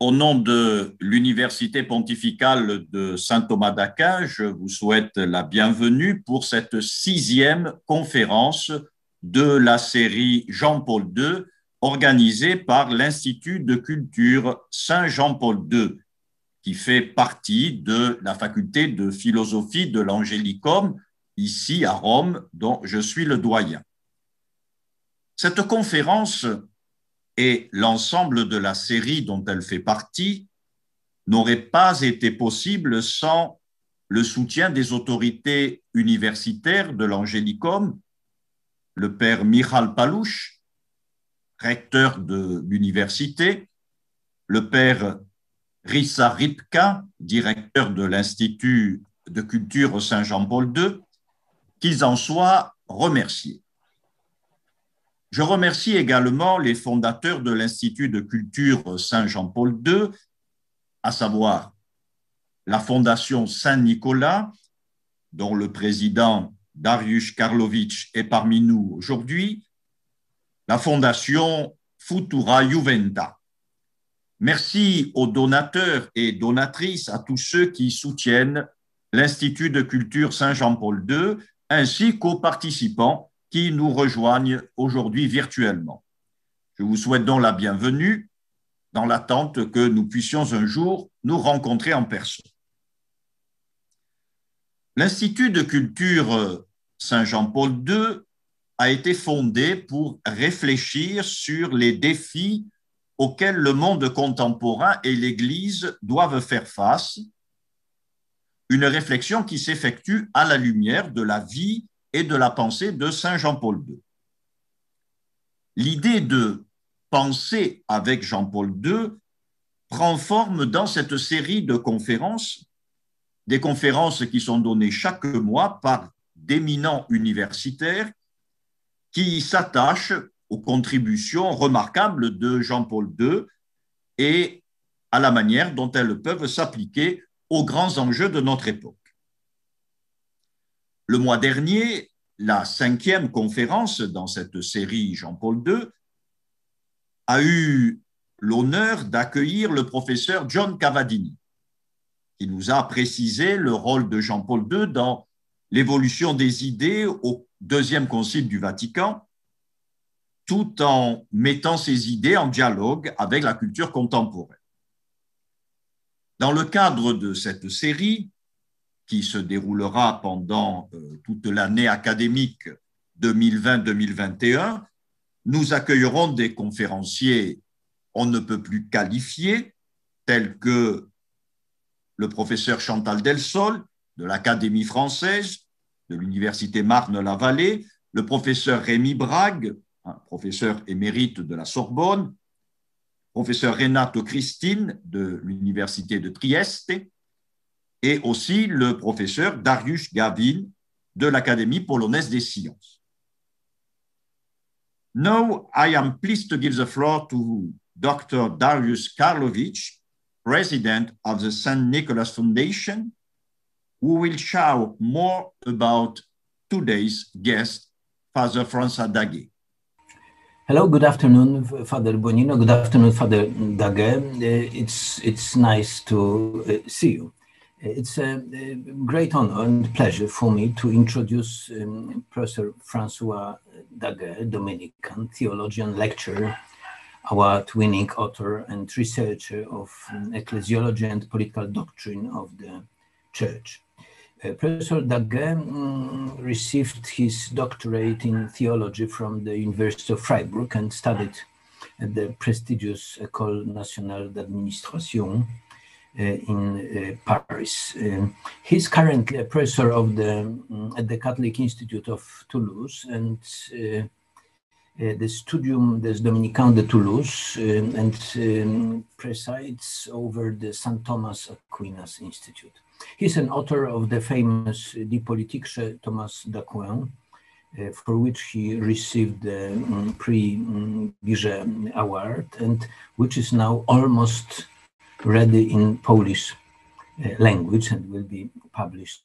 Au nom de l'Université pontificale de Saint Thomas d'Aquin, je vous souhaite la bienvenue pour cette sixième conférence de la série Jean-Paul II organisée par l'Institut de culture Saint-Jean-Paul II, qui fait partie de la faculté de philosophie de l'Angélicum, ici à Rome, dont je suis le doyen. Cette conférence et l'ensemble de la série dont elle fait partie n'aurait pas été possible sans le soutien des autorités universitaires de l'Angélicum, le père Michal Palouche, recteur de l'université, le père Rissa Ripka, directeur de l'Institut de culture Saint-Jean-Paul II, qu'ils en soient remerciés. Je remercie également les fondateurs de l'Institut de culture Saint-Jean-Paul II, à savoir la Fondation Saint-Nicolas, dont le président Darius Karlovic est parmi nous aujourd'hui, la Fondation Futura Juventa. Merci aux donateurs et donatrices, à tous ceux qui soutiennent l'Institut de culture Saint-Jean-Paul II, ainsi qu'aux participants qui nous rejoignent aujourd'hui virtuellement. Je vous souhaite donc la bienvenue dans l'attente que nous puissions un jour nous rencontrer en personne. L'Institut de culture Saint-Jean-Paul II a été fondé pour réfléchir sur les défis auxquels le monde contemporain et l'Église doivent faire face, une réflexion qui s'effectue à la lumière de la vie et de la pensée de Saint Jean-Paul II. L'idée de penser avec Jean-Paul II prend forme dans cette série de conférences, des conférences qui sont données chaque mois par d'éminents universitaires qui s'attachent aux contributions remarquables de Jean-Paul II et à la manière dont elles peuvent s'appliquer aux grands enjeux de notre époque. Le mois dernier, la cinquième conférence dans cette série Jean-Paul II a eu l'honneur d'accueillir le professeur John Cavadini, qui nous a précisé le rôle de Jean-Paul II dans l'évolution des idées au deuxième concile du Vatican, tout en mettant ces idées en dialogue avec la culture contemporaine. Dans le cadre de cette série, qui se déroulera pendant euh, toute l'année académique 2020-2021, nous accueillerons des conférenciers on ne peut plus qualifiés, tels que le professeur Chantal Delsol de l'Académie française, de l'Université Marne-la-Vallée, le professeur Rémi Brague, professeur émérite de la Sorbonne, professeur Renato Christine de l'Université de Trieste, et aussi le professeur Darius Gavin de l'Académie polonaise des sciences. Now, I am pleased to give the floor to Dr. Darius Karlovic, president of the St. Nicholas Foundation, who will show more about today's guest, Father François Daguet. Hello, good afternoon, Father Bonino. Good afternoon, Father Daguet. It's, it's nice to uh, see you. It's a, great honor and pleasure for me to introduce um, Professor Francois Daguet, Dominican theologian lecturer, award-winning author and researcher of um, ecclesiology and political doctrine of the Church. Uh, Professor Daguet um, received his doctorate in theology from the University of Freiburg and studied at the prestigious École Nationale d'Administration in uh, Paris. Um, he's currently a professor of the um, at the Catholic Institute of Toulouse and uh, the Studium des Dominicains de Toulouse um, and um, presides over the St. Thomas Aquinas Institute. He's an author of the famous De Politique Thomas d'Aquin, uh, for which he received the um, Prix Biget Award, and which is now almost ready in Polish uh, language and will be published,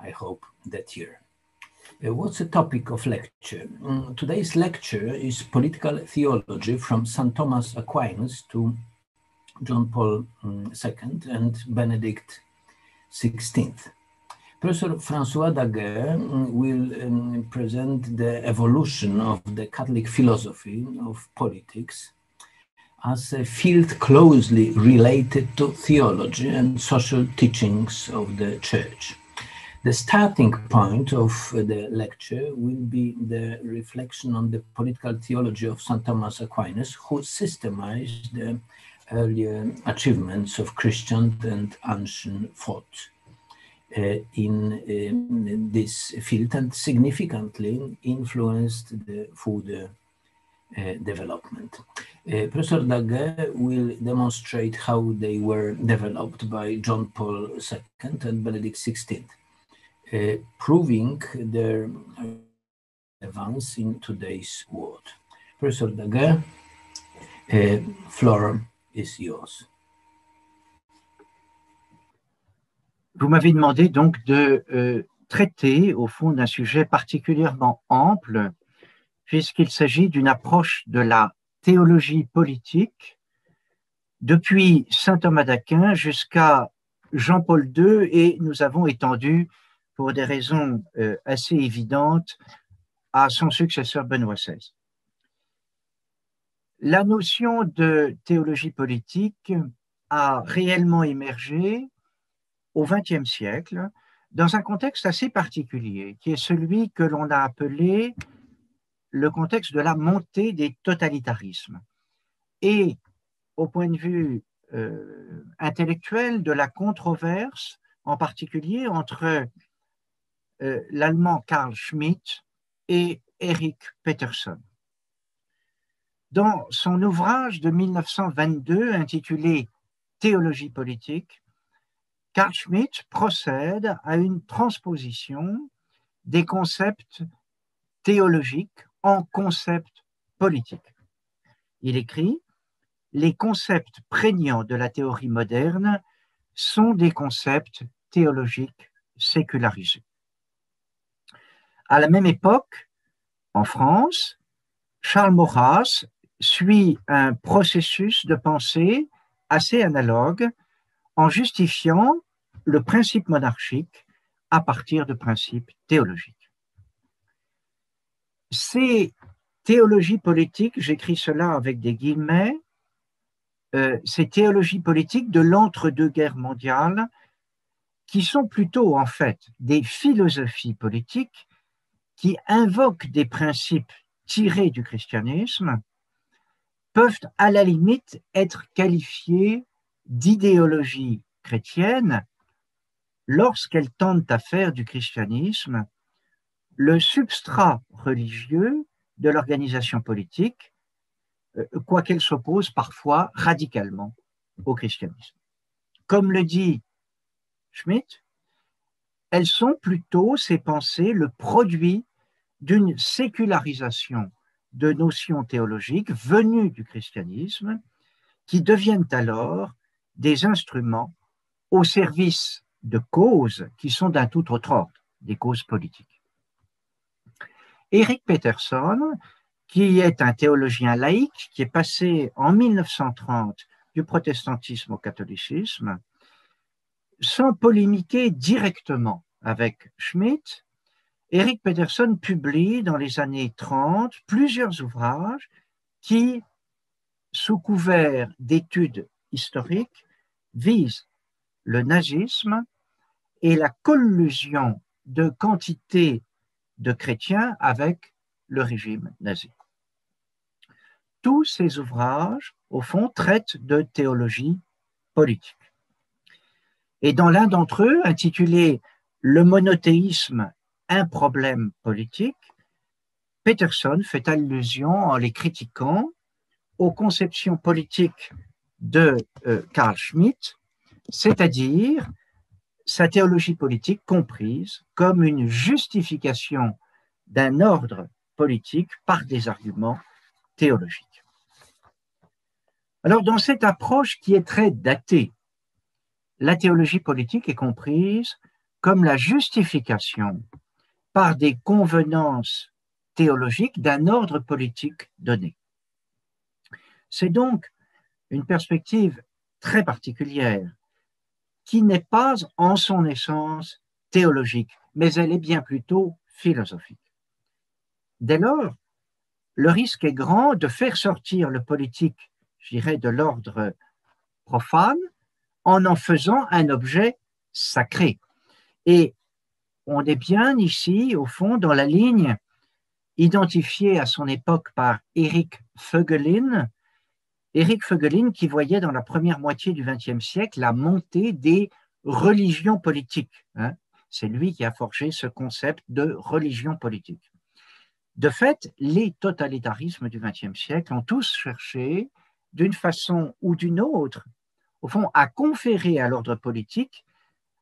I hope, that year. Uh, what's the topic of lecture? Um, today's lecture is political theology from St. Thomas Aquinas to John Paul II and Benedict XVI. Professor Francois Daguerre will um, present the evolution of the Catholic philosophy of politics as a field closely related to theology and social teachings of the Church. The starting point of the lecture will be the reflection on the political theology of St. Thomas Aquinas, who systemized the earlier achievements of Christian and ancient thought uh, in, in, this field and significantly influenced the further development. Uh, Professor Daguerre will demonstrate how they were developed by John Paul II and Benedict XVI, uh, proving their advance in today's world. Professor Daguerre, floor is yours. Vous m'avez demandé donc de euh, traiter au fond d'un sujet particulièrement ample, puisqu'il s'agit d'une approche de la théologie politique depuis saint Thomas d'Aquin jusqu'à Jean-Paul II et nous avons étendu, pour des raisons euh, assez évidentes, à son successeur Benoît XVI. La notion de théologie politique a réellement émergé au XXe siècle dans un contexte assez particulier, qui est celui que l'on a appelé le contexte de la montée des totalitarismes. Et au point de vue euh, intellectuel, de la controverse, en particulier entre euh, l'allemand Karl Schmitt et Erich Peterson. Dans son ouvrage de 1922 intitulé Théologie politique, Carl Schmitt procède à une transposition des concepts théologiques en concepts politiques. Il écrit Les concepts prégnants de la théorie moderne sont des concepts théologiques sécularisés. À la même époque, en France, Charles Maurras suit un processus de pensée assez analogue en justifiant le principe monarchique à partir de principes théologiques. Ces théologies politiques, j'écris cela avec des guillemets, euh, ces théologies politiques de l'entre-deux-guerres mondiales, qui sont plutôt en fait des philosophies politiques qui invoquent des principes tirés du christianisme, peuvent à la limite être qualifiées d'idéologie chrétienne lorsqu'elles tentent à faire du christianisme le substrat religieux de l'organisation politique, euh, quoiqu'elle s'oppose parfois radicalement au christianisme. Comme le dit Schmitt, elles sont plutôt, ces pensées, le produit d'une sécularisation de notions théologiques venues du christianisme qui deviennent alors des instruments au service de causes qui sont d'un tout autre ordre, des causes politiques. Eric Peterson, qui est un théologien laïque, qui est passé en 1930 du protestantisme au catholicisme, sans polémiquer directement avec Schmitt, Eric Peterson publie dans les années 30 plusieurs ouvrages qui, sous couvert d'études historiques, visent le nazisme et la collusion de quantité de chrétiens avec le régime nazi. Tous ces ouvrages, au fond, traitent de théologie politique. Et dans l'un d'entre eux, intitulé Le monothéisme un problème politique, Peterson fait allusion en les critiquant aux conceptions politiques de euh, Carl Schmitt, c'est-à-dire sa théologie politique comprise comme une justification d'un ordre politique par des arguments théologiques. Alors dans cette approche qui est très datée, la théologie politique est comprise comme la justification par des convenances théologiques d'un ordre politique donné. C'est donc une perspective très particulière, qui n'est pas en son essence théologique, mais elle est bien plutôt philosophique. Dès lors, le risque est grand de faire sortir le politique, je dirais, de l'ordre profane en en faisant un objet sacré. Et on est bien ici, au fond, dans la ligne identifiée à son époque par Eric Fögelin, Éric Fögelin qui voyait dans la première moitié du XXe siècle la montée des religions politiques. Hein. C'est lui qui a forgé ce concept de religion politique. De fait, les totalitarismes du XXe siècle ont tous cherché, d'une façon ou d'une autre, au fond, à conférer à l'ordre politique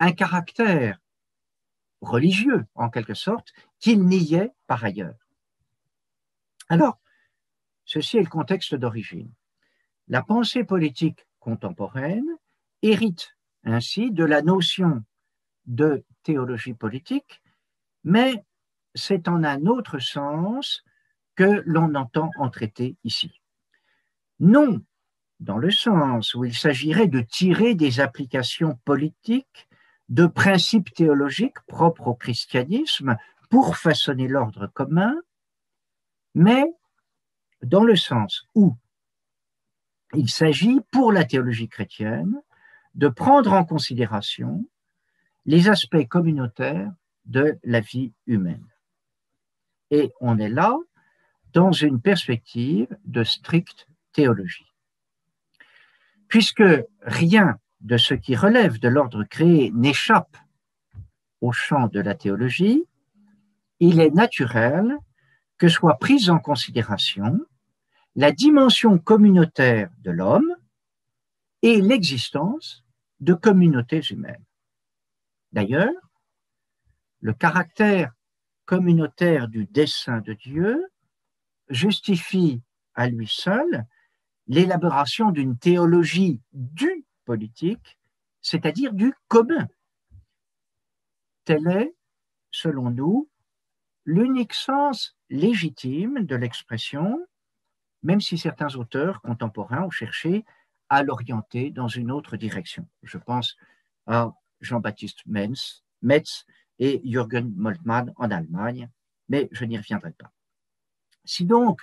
un caractère religieux, en quelque sorte, qu'il niait par ailleurs. Alors, ceci est le contexte d'origine. La pensée politique contemporaine hérite ainsi de la notion de théologie politique, mais c'est en un autre sens que l'on entend en traiter ici. Non dans le sens où il s'agirait de tirer des applications politiques de principes théologiques propres au christianisme pour façonner l'ordre commun, mais dans le sens où il s'agit pour la théologie chrétienne de prendre en considération les aspects communautaires de la vie humaine. Et on est là dans une perspective de stricte théologie. Puisque rien de ce qui relève de l'ordre créé n'échappe au champ de la théologie, il est naturel que soit prise en considération la dimension communautaire de l'homme et l'existence de communautés humaines. D'ailleurs, le caractère communautaire du dessein de Dieu justifie à lui seul l'élaboration d'une théologie du politique, c'est-à-dire du commun. Tel est, selon nous, l'unique sens légitime de l'expression même si certains auteurs contemporains ont cherché à l'orienter dans une autre direction. Je pense à Jean-Baptiste Metz, Metz et Jürgen Moltmann en Allemagne, mais je n'y reviendrai pas. Si donc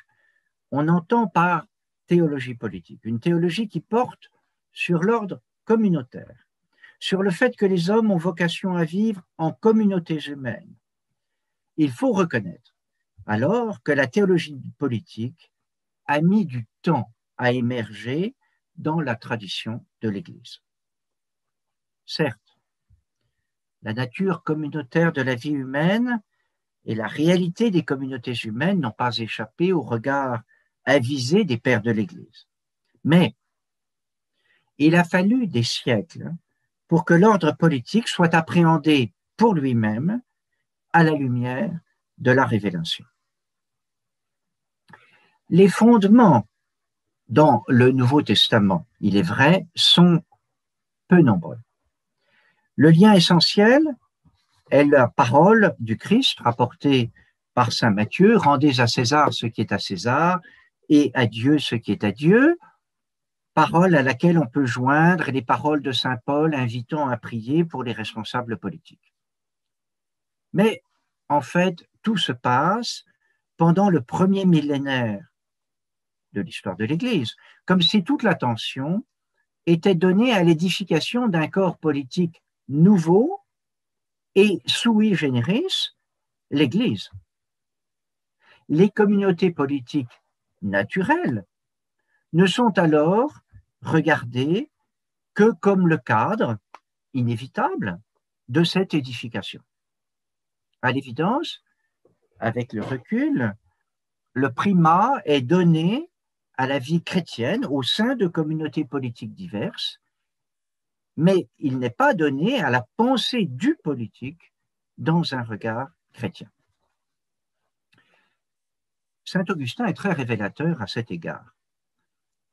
on entend par théologie politique une théologie qui porte sur l'ordre communautaire, sur le fait que les hommes ont vocation à vivre en communautés humaines, il faut reconnaître alors que la théologie politique a mis du temps à émerger dans la tradition de l'Église. Certes, la nature communautaire de la vie humaine et la réalité des communautés humaines n'ont pas échappé au regard avisé des pères de l'Église. Mais il a fallu des siècles pour que l'ordre politique soit appréhendé pour lui-même à la lumière de la révélation les fondements dans le Nouveau Testament, il est vrai, sont peu nombreux. Le lien essentiel est la parole du Christ rapportée par Saint Matthieu, rendez à César ce qui est à César et à Dieu ce qui est à Dieu, parole à laquelle on peut joindre les paroles de Saint Paul invitant à prier pour les responsables politiques. Mais en fait, tout se passe pendant le premier millénaire de l'histoire de l'Église, comme si toute l'attention était donnée à l'édification d'un corps politique nouveau et sui generis, l'Église. Les communautés politiques naturelles ne sont alors regardées que comme le cadre inévitable de cette édification. À l'évidence, avec le recul, le primat est donné à la vie chrétienne au sein de communautés politiques diverses, mais il n'est pas donné à la pensée du politique dans un regard chrétien. Saint Augustin est très révélateur à cet égard.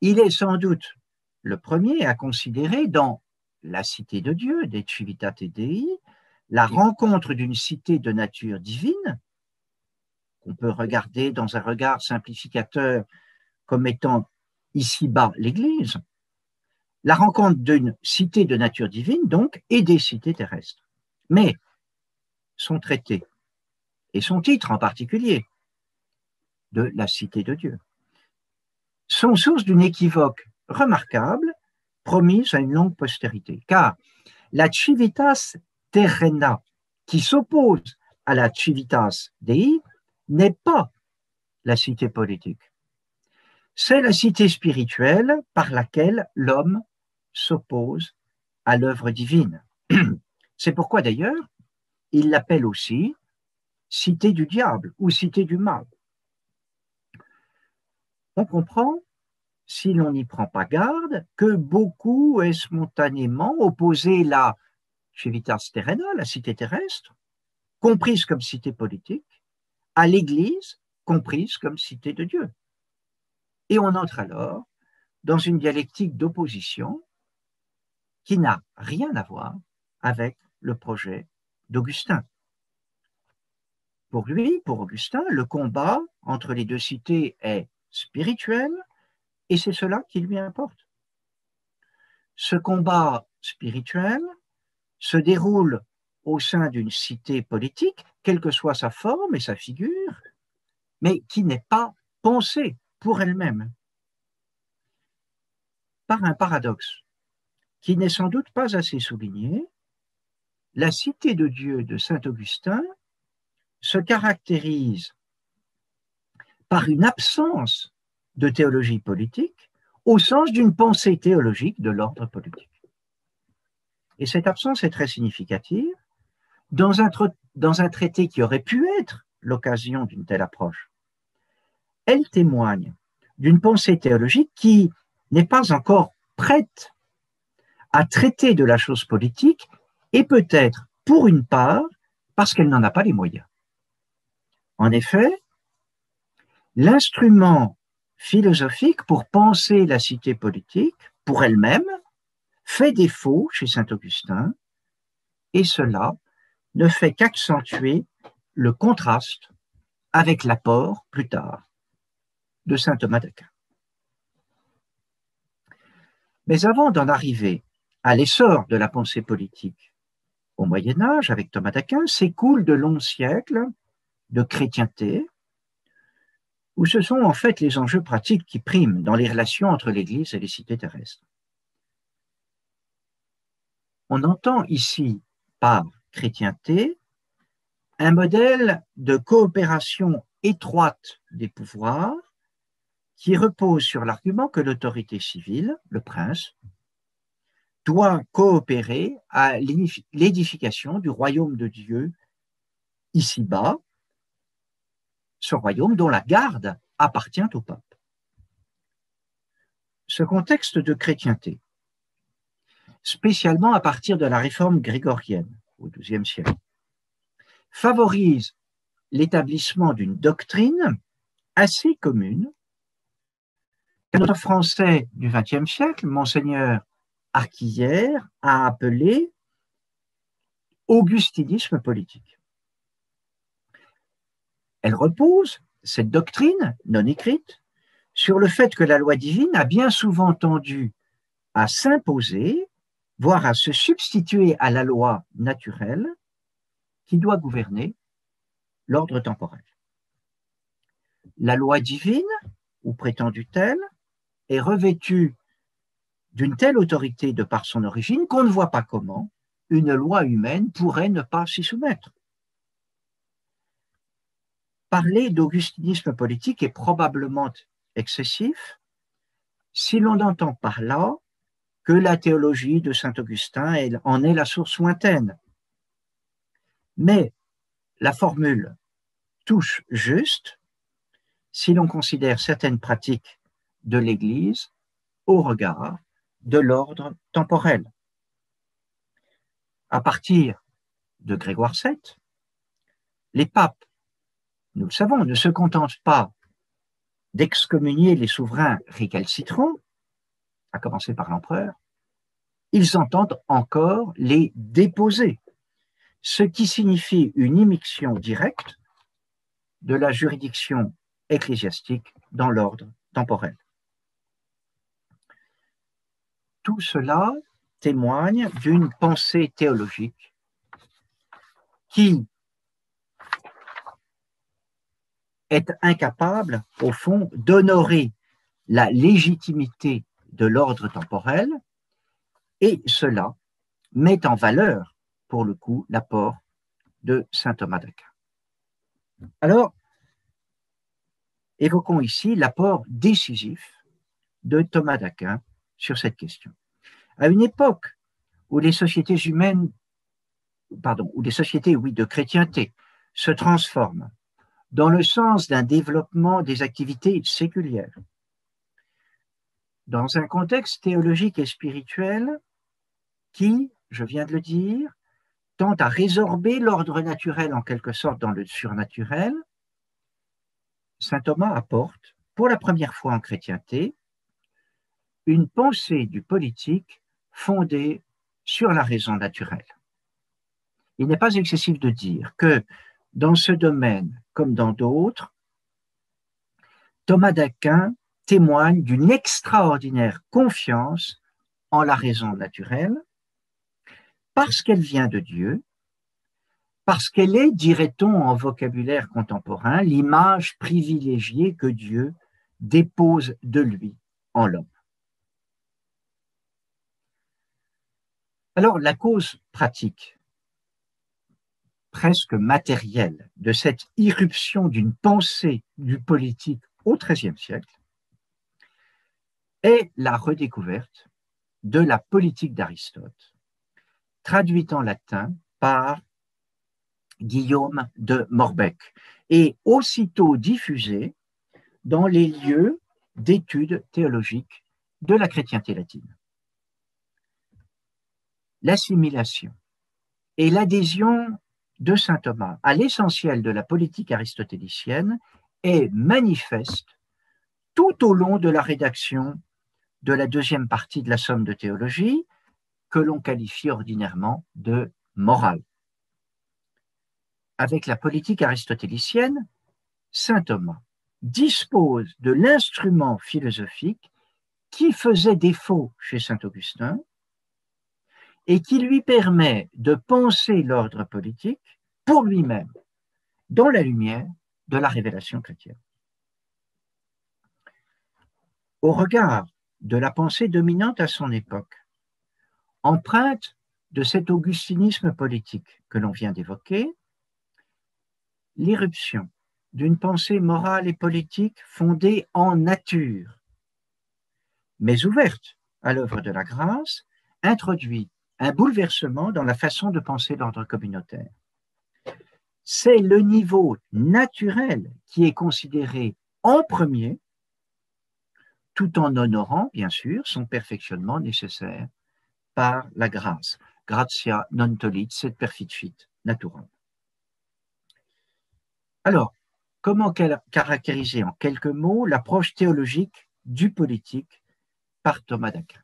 Il est sans doute le premier à considérer dans la cité de Dieu, des Civitate Dei, la rencontre d'une cité de nature divine, qu'on peut regarder dans un regard simplificateur comme étant ici-bas l'Église, la rencontre d'une cité de nature divine, donc, et des cités terrestres. Mais son traité, et son titre en particulier, de la cité de Dieu, sont source d'une équivoque remarquable promise à une longue postérité. Car la civitas terrena, qui s'oppose à la civitas dei, n'est pas la cité politique. C'est la cité spirituelle par laquelle l'homme s'oppose à l'œuvre divine. C'est pourquoi d'ailleurs, il l'appelle aussi cité du diable ou cité du mal. On comprend, si l'on n'y prend pas garde, que beaucoup est spontanément opposé la civitas terrena, la cité terrestre, comprise comme cité politique, à l'Église, comprise comme cité de Dieu. Et on entre alors dans une dialectique d'opposition qui n'a rien à voir avec le projet d'Augustin. Pour lui, pour Augustin, le combat entre les deux cités est spirituel et c'est cela qui lui importe. Ce combat spirituel se déroule au sein d'une cité politique, quelle que soit sa forme et sa figure, mais qui n'est pas pensée pour elle-même. Par un paradoxe qui n'est sans doute pas assez souligné, la cité de Dieu de Saint Augustin se caractérise par une absence de théologie politique au sens d'une pensée théologique de l'ordre politique. Et cette absence est très significative dans un, dans un traité qui aurait pu être l'occasion d'une telle approche. Elle témoigne d'une pensée théologique qui n'est pas encore prête à traiter de la chose politique et peut-être, pour une part, parce qu'elle n'en a pas les moyens. En effet, l'instrument philosophique pour penser la cité politique, pour elle-même, fait défaut chez Saint Augustin, et cela ne fait qu'accentuer le contraste avec l'apport, plus tard, de Saint Thomas d'Aquin. Mais avant d'en arriver à l'essor de la pensée politique au Moyen Âge, avec Thomas d'Aquin, s'écoulent de longs siècles de chrétienté, où ce sont en fait les enjeux pratiques qui priment dans les relations entre l'Église et les cités terrestres. On entend ici par chrétienté un modèle de coopération étroite des pouvoirs qui repose sur l'argument que l'autorité civile, le prince, doit coopérer à l'édification du royaume de Dieu ici-bas, ce royaume dont la garde appartient au pape. Ce contexte de chrétienté, spécialement à partir de la réforme grégorienne au XIIe siècle, favorise l'établissement d'une doctrine assez commune qu'un français du XXe siècle, monseigneur Arquillère a appelé augustinisme politique. Elle repose, cette doctrine non écrite, sur le fait que la loi divine a bien souvent tendu à s'imposer, voire à se substituer à la loi naturelle qui doit gouverner l'ordre temporel. La loi divine, ou prétendue telle, est revêtue d'une telle autorité de par son origine qu'on ne voit pas comment une loi humaine pourrait ne pas s'y soumettre. Parler d'augustinisme politique est probablement excessif si l'on entend par là que la théologie de Saint Augustin en est la source lointaine. Mais la formule touche juste si l'on considère certaines pratiques de l'Église au regard de l'ordre temporel. À partir de Grégoire VII, les papes, nous le savons, ne se contentent pas d'excommunier les souverains récalcitrants, à commencer par l'empereur, ils entendent encore les déposer, ce qui signifie une immixtion directe de la juridiction ecclésiastique dans l'ordre temporel. Tout cela témoigne d'une pensée théologique qui est incapable, au fond, d'honorer la légitimité de l'ordre temporel, et cela met en valeur, pour le coup, l'apport de saint Thomas d'Aquin. Alors, évoquons ici l'apport décisif de Thomas d'Aquin sur cette question. À une époque où les sociétés humaines, pardon, où les sociétés, oui, de chrétienté se transforment dans le sens d'un développement des activités séculières, dans un contexte théologique et spirituel qui, je viens de le dire, tend à résorber l'ordre naturel en quelque sorte dans le surnaturel, Saint Thomas apporte, pour la première fois en chrétienté, une pensée du politique fondée sur la raison naturelle. Il n'est pas excessif de dire que dans ce domaine, comme dans d'autres, Thomas d'Aquin témoigne d'une extraordinaire confiance en la raison naturelle, parce qu'elle vient de Dieu, parce qu'elle est, dirait-on en vocabulaire contemporain, l'image privilégiée que Dieu dépose de lui en l'homme. Alors, la cause pratique, presque matérielle, de cette irruption d'une pensée du politique au XIIIe siècle est la redécouverte de la politique d'Aristote, traduite en latin par Guillaume de Morbec et aussitôt diffusée dans les lieux d'études théologiques de la chrétienté latine. L'assimilation et l'adhésion de saint Thomas à l'essentiel de la politique aristotélicienne est manifeste tout au long de la rédaction de la deuxième partie de la somme de théologie, que l'on qualifie ordinairement de morale. Avec la politique aristotélicienne, saint Thomas dispose de l'instrument philosophique qui faisait défaut chez saint Augustin et qui lui permet de penser l'ordre politique pour lui-même dans la lumière de la révélation chrétienne. Au regard de la pensée dominante à son époque, empreinte de cet augustinisme politique que l'on vient d'évoquer, l'irruption d'une pensée morale et politique fondée en nature, mais ouverte à l'œuvre de la grâce, introduit un bouleversement dans la façon de penser l'ordre communautaire. C'est le niveau naturel qui est considéré en premier tout en honorant, bien sûr, son perfectionnement nécessaire par la grâce. Gratia non tolit sed perfit naturam. Alors, comment caractériser en quelques mots l'approche théologique du politique par Thomas d'Aquin?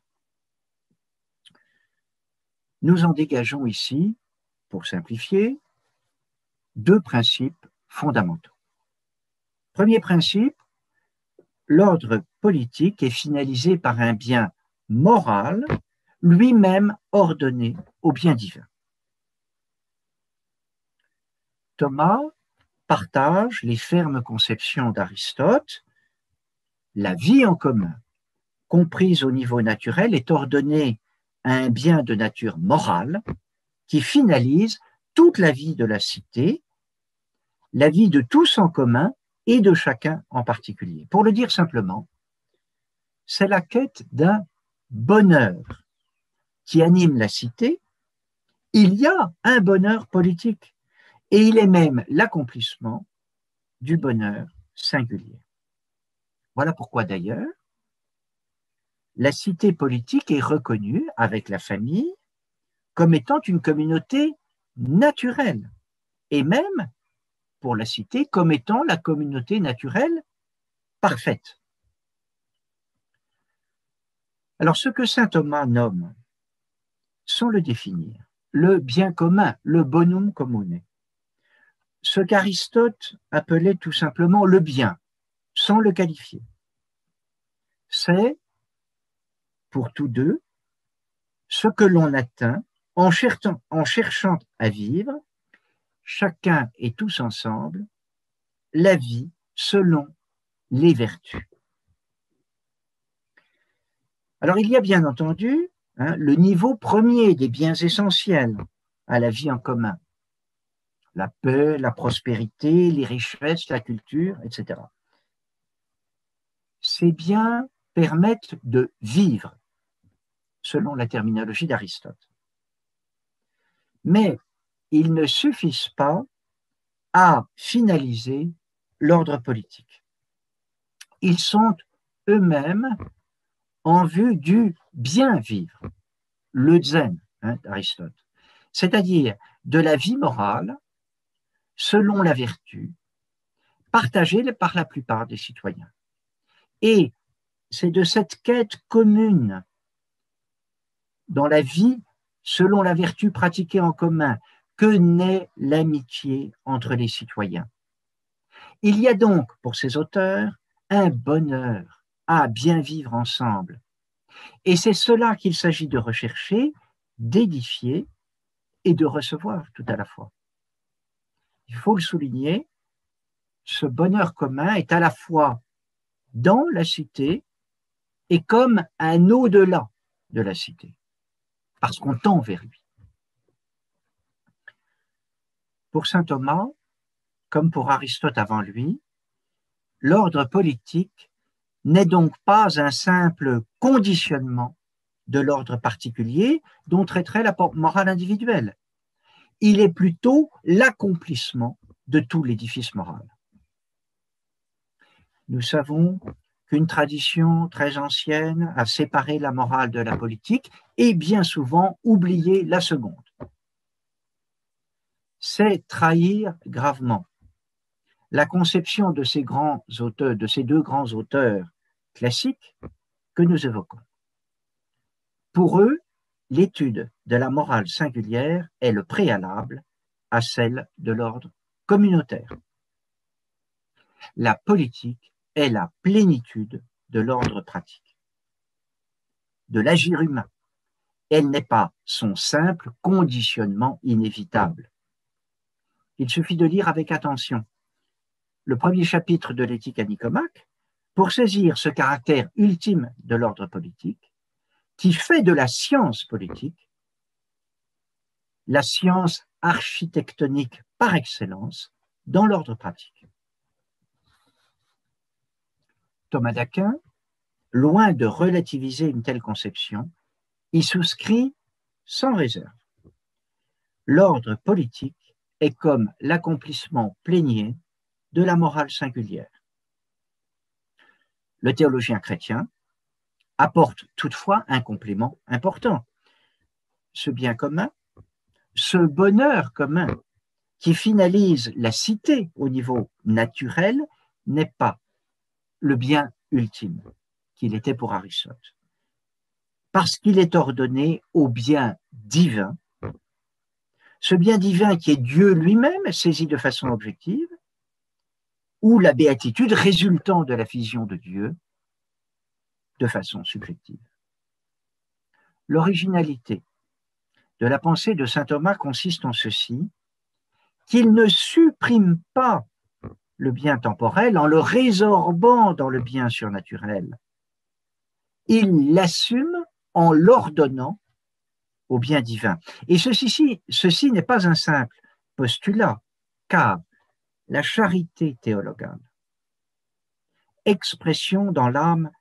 Nous en dégageons ici, pour simplifier, deux principes fondamentaux. Premier principe, l'ordre politique est finalisé par un bien moral, lui-même ordonné au bien divin. Thomas partage les fermes conceptions d'Aristote. La vie en commun, comprise au niveau naturel, est ordonnée un bien de nature morale qui finalise toute la vie de la cité, la vie de tous en commun et de chacun en particulier. Pour le dire simplement, c'est la quête d'un bonheur qui anime la cité. Il y a un bonheur politique et il est même l'accomplissement du bonheur singulier. Voilà pourquoi d'ailleurs la cité politique est reconnue avec la famille comme étant une communauté naturelle et même pour la cité comme étant la communauté naturelle parfaite. Alors ce que saint Thomas nomme, sans le définir, le bien commun, le bonum commune, ce qu'Aristote appelait tout simplement le bien, sans le qualifier, c'est, pour tous deux, ce que l'on atteint en cherchant, à vivre, chacun et tous ensemble, la vie selon les vertus. Alors il y a bien entendu hein, le niveau premier des biens essentiels à la vie en commun. La paix, la prospérité, les richesses, la culture, etc. Ces biens permettent de vivre, selon la terminologie d'Aristote. Mais ils ne suffisent pas à finaliser l'ordre politique. Ils sont eux-mêmes en vue du bien vivre, le zen hein, d'Aristote, c'est-à-dire de la vie morale selon la vertu, partagée par la plupart des citoyens. Et c'est de cette quête commune dans la vie selon la vertu pratiquée en commun que naît l'amitié entre les citoyens? Il y a donc pour ces auteurs un bonheur à bien vivre ensemble. Et c'est cela qu'il s'agit de rechercher, d'édifier et de recevoir tout à la fois. Il faut le souligner, ce bonheur commun est à la fois dans la cité et comme un au-delà de la cité, parce qu'on tend vers lui. Pour saint Thomas, comme pour Aristote avant lui, l'ordre politique n'est donc pas un simple conditionnement de l'ordre particulier dont traiterait la morale individuelle. Il est plutôt l'accomplissement de tout l'édifice moral. Nous savons qu'une tradition très ancienne a séparé la morale de la politique et bien souvent oublié la seconde. C'est trahir gravement la conception de ces de ces deux grands auteurs classiques que nous évoquons. Pour eux, l'étude de la morale singulière est le préalable à celle de l'ordre communautaire. La politique est la plénitude de l'ordre pratique, de l'agir humain. Elle n'est pas son simple conditionnement inévitable. Il suffit de lire avec attention le premier chapitre de l'éthique à Nicomaque pour saisir ce caractère ultime de l'ordre politique qui fait de la science politique la science architectonique par excellence dans l'ordre pratique. Thomas d'Aquin, loin de relativiser une telle conception, y souscrit sans réserve. L'ordre politique est comme l'accomplissement plénier de la morale singulière. Le théologien chrétien apporte toutefois un complément important. Ce bien commun, ce bonheur commun qui finalise la cité au niveau naturel n'est pas le bien ultime qu'il était pour Aristote. Parce qu'il est ordonné au bien divin, ce bien divin qui est Dieu lui-même, saisi de façon objective, ou la béatitude résultant de la vision de Dieu de façon subjective. L'originalité de la pensée de saint Thomas consiste en ceci, qu'il ne supprime pas le bien temporel en le résorbant dans le bien surnaturel. Il l'assume en l'ordonnant au bien divin. Et ceci, ceci n'est pas un simple postulat, car la charité théologale, expression dans l'âme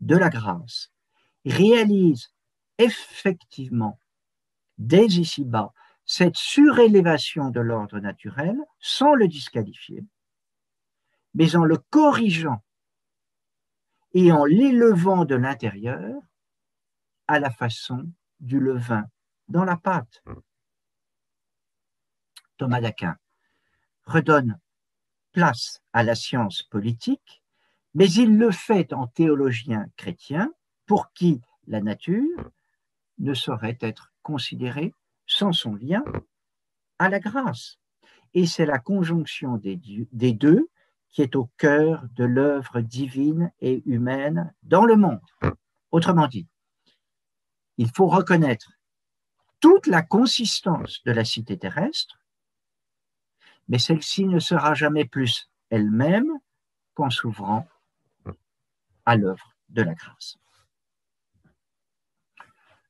de la grâce, réalise effectivement dès ici-bas cette surélévation de l'ordre naturel sans le disqualifier, mais en le corrigeant et en l'élevant de l'intérieur à la façon du levain dans la pâte. Thomas d'Aquin redonne place à la science politique, mais il le fait en théologien chrétien pour qui la nature ne saurait être considérée sans son lien à la grâce. Et c'est la conjonction des, des deux qui est au cœur de l'œuvre divine et humaine dans le monde. Autrement dit, il faut reconnaître toute la consistance de la cité terrestre, mais celle-ci ne sera jamais plus elle-même qu'en s'ouvrant à l'œuvre de la grâce.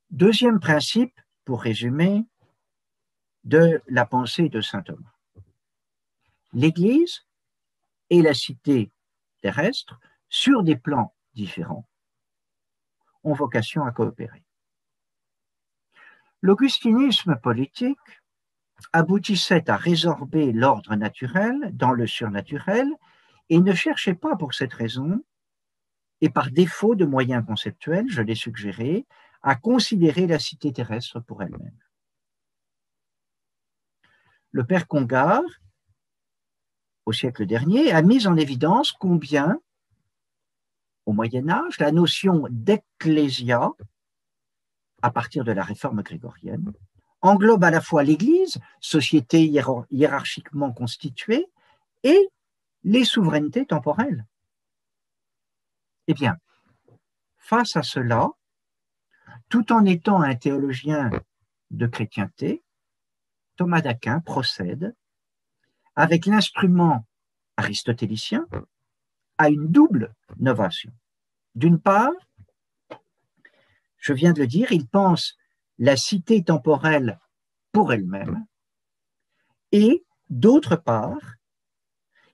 Deuxième principe, pour résumer, de la pensée de saint Thomas. L'Église et la cité terrestre, sur des plans différents, ont vocation à coopérer. L'augustinisme politique aboutissait à résorber l'ordre naturel dans le surnaturel et ne cherchait pas pour cette raison, et par défaut de moyens conceptuels, je l'ai suggéré, à considérer la cité terrestre pour elle-même. Le père Congar, au siècle dernier, a mis en évidence combien, au Moyen Âge, la notion d'ecclésia, à partir de la réforme grégorienne, englobe à la fois l'Église, société hiérarchiquement constituée, et les souverainetés temporelles. Eh bien, face à cela, tout en étant un théologien de chrétienté, Thomas d'Aquin procède avec l'instrument aristotélicien à une double novation. D'une part, je viens de le dire, il pense la cité temporelle pour elle-même, et d'autre part,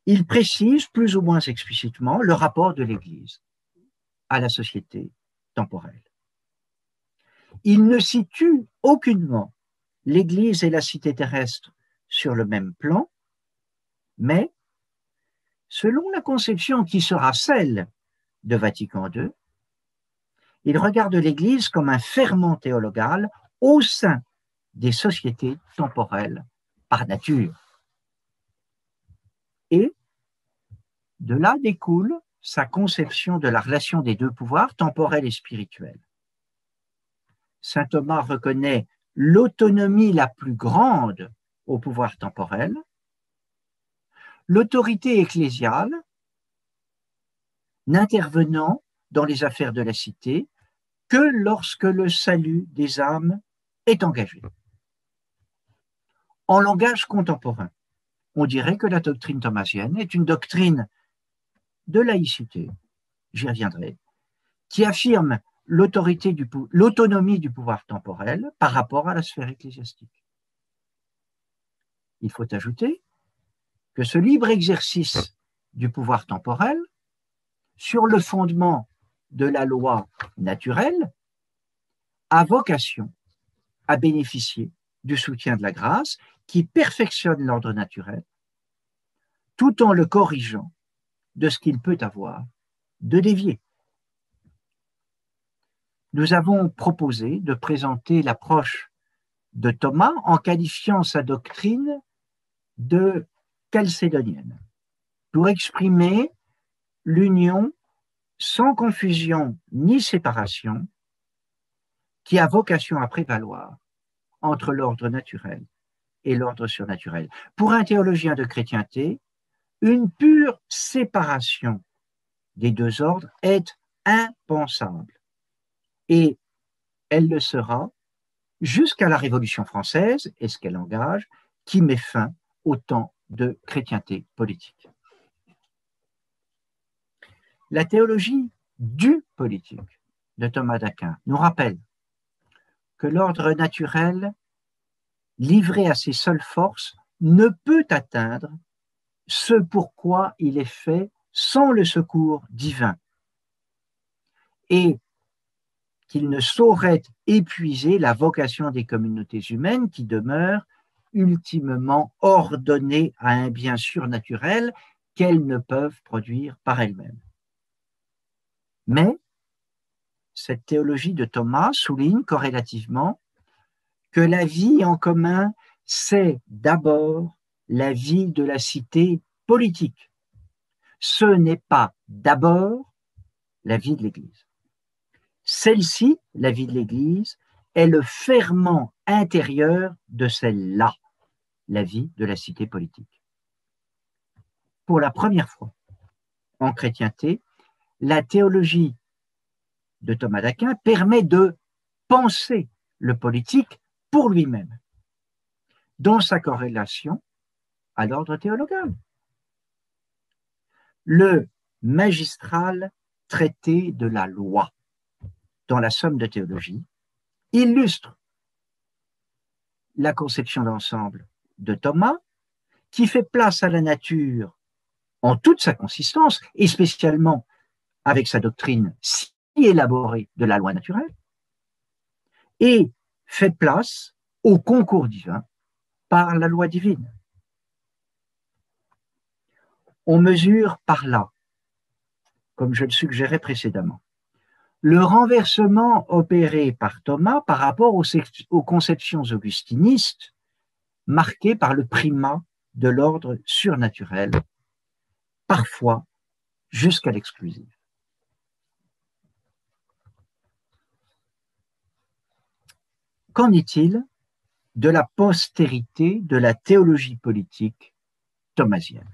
il précise plus ou moins explicitement le rapport de l'Église à la société temporelle. Il ne situe aucunement l'Église et la cité terrestre sur le même plan, mais selon la conception qui sera celle de Vatican II, il regarde l'Église comme un ferment théologal au sein des sociétés temporelles par nature. Et de là découle sa conception de la relation des deux pouvoirs, temporel et spirituel. Saint Thomas reconnaît l'autonomie la plus grande au pouvoir temporel, l'autorité ecclésiale n'intervenant dans les affaires de la cité que lorsque le salut des âmes est engagé. En langage contemporain, on dirait que la doctrine thomasienne est une doctrine de laïcité, j'y reviendrai, qui affirme l'autonomie du, pouvoir temporel par rapport à la sphère ecclésiastique. Il faut ajouter que ce libre exercice du pouvoir temporel, sur le fondement de la loi naturelle, a vocation à bénéficier du soutien de la grâce qui perfectionne l'ordre naturel, tout en le corrigeant de ce qu'il peut avoir de dévier. Nous avons proposé de présenter l'approche de Thomas en qualifiant sa doctrine de chalcédonienne, pour exprimer l'union sans confusion ni séparation qui a vocation à prévaloir entre l'ordre naturel et l'ordre surnaturel. Pour un théologien de chrétienté, une pure séparation des deux ordres est impensable. Et elle le sera jusqu'à la Révolution française, et ce qu'elle engage, qui met fin au temps de chrétienté politique. La théologie du politique de Thomas d'Aquin nous rappelle que l'ordre naturel, livré à ses seules forces, ne peut atteindre ce pourquoi il est fait sans le secours divin, et qu'il ne saurait épuiser la vocation des communautés humaines qui demeurent ultimement ordonnées à un bien surnaturel qu'elles ne peuvent produire par elles-mêmes. Mais cette théologie de Thomas souligne corrélativement que la vie en commun, c'est d'abord la vie de la cité politique. Ce n'est pas d'abord la vie de l'Église. Celle-ci, la vie de l'Église, est le ferment intérieur de celle-là, la vie de la cité politique. Pour la première fois en chrétienté, la théologie de Thomas d'Aquin permet de penser le politique pour lui-même dans sa corrélation à l'ordre théologal. Le magistral traité de la loi dans la somme de théologie illustre la conception d'ensemble de Thomas, qui fait place à la nature en toute sa consistance, et spécialement avec sa doctrine si élaborée de la loi naturelle, et fait place au concours divin par la loi divine. On mesure par là, comme je le suggérais précédemment, le renversement opéré par Thomas par rapport aux, conceptions augustinistes marquées par le primat de l'ordre surnaturel, parfois jusqu'à l'exclusive. Qu'en est-il de la postérité de la théologie politique thomasienne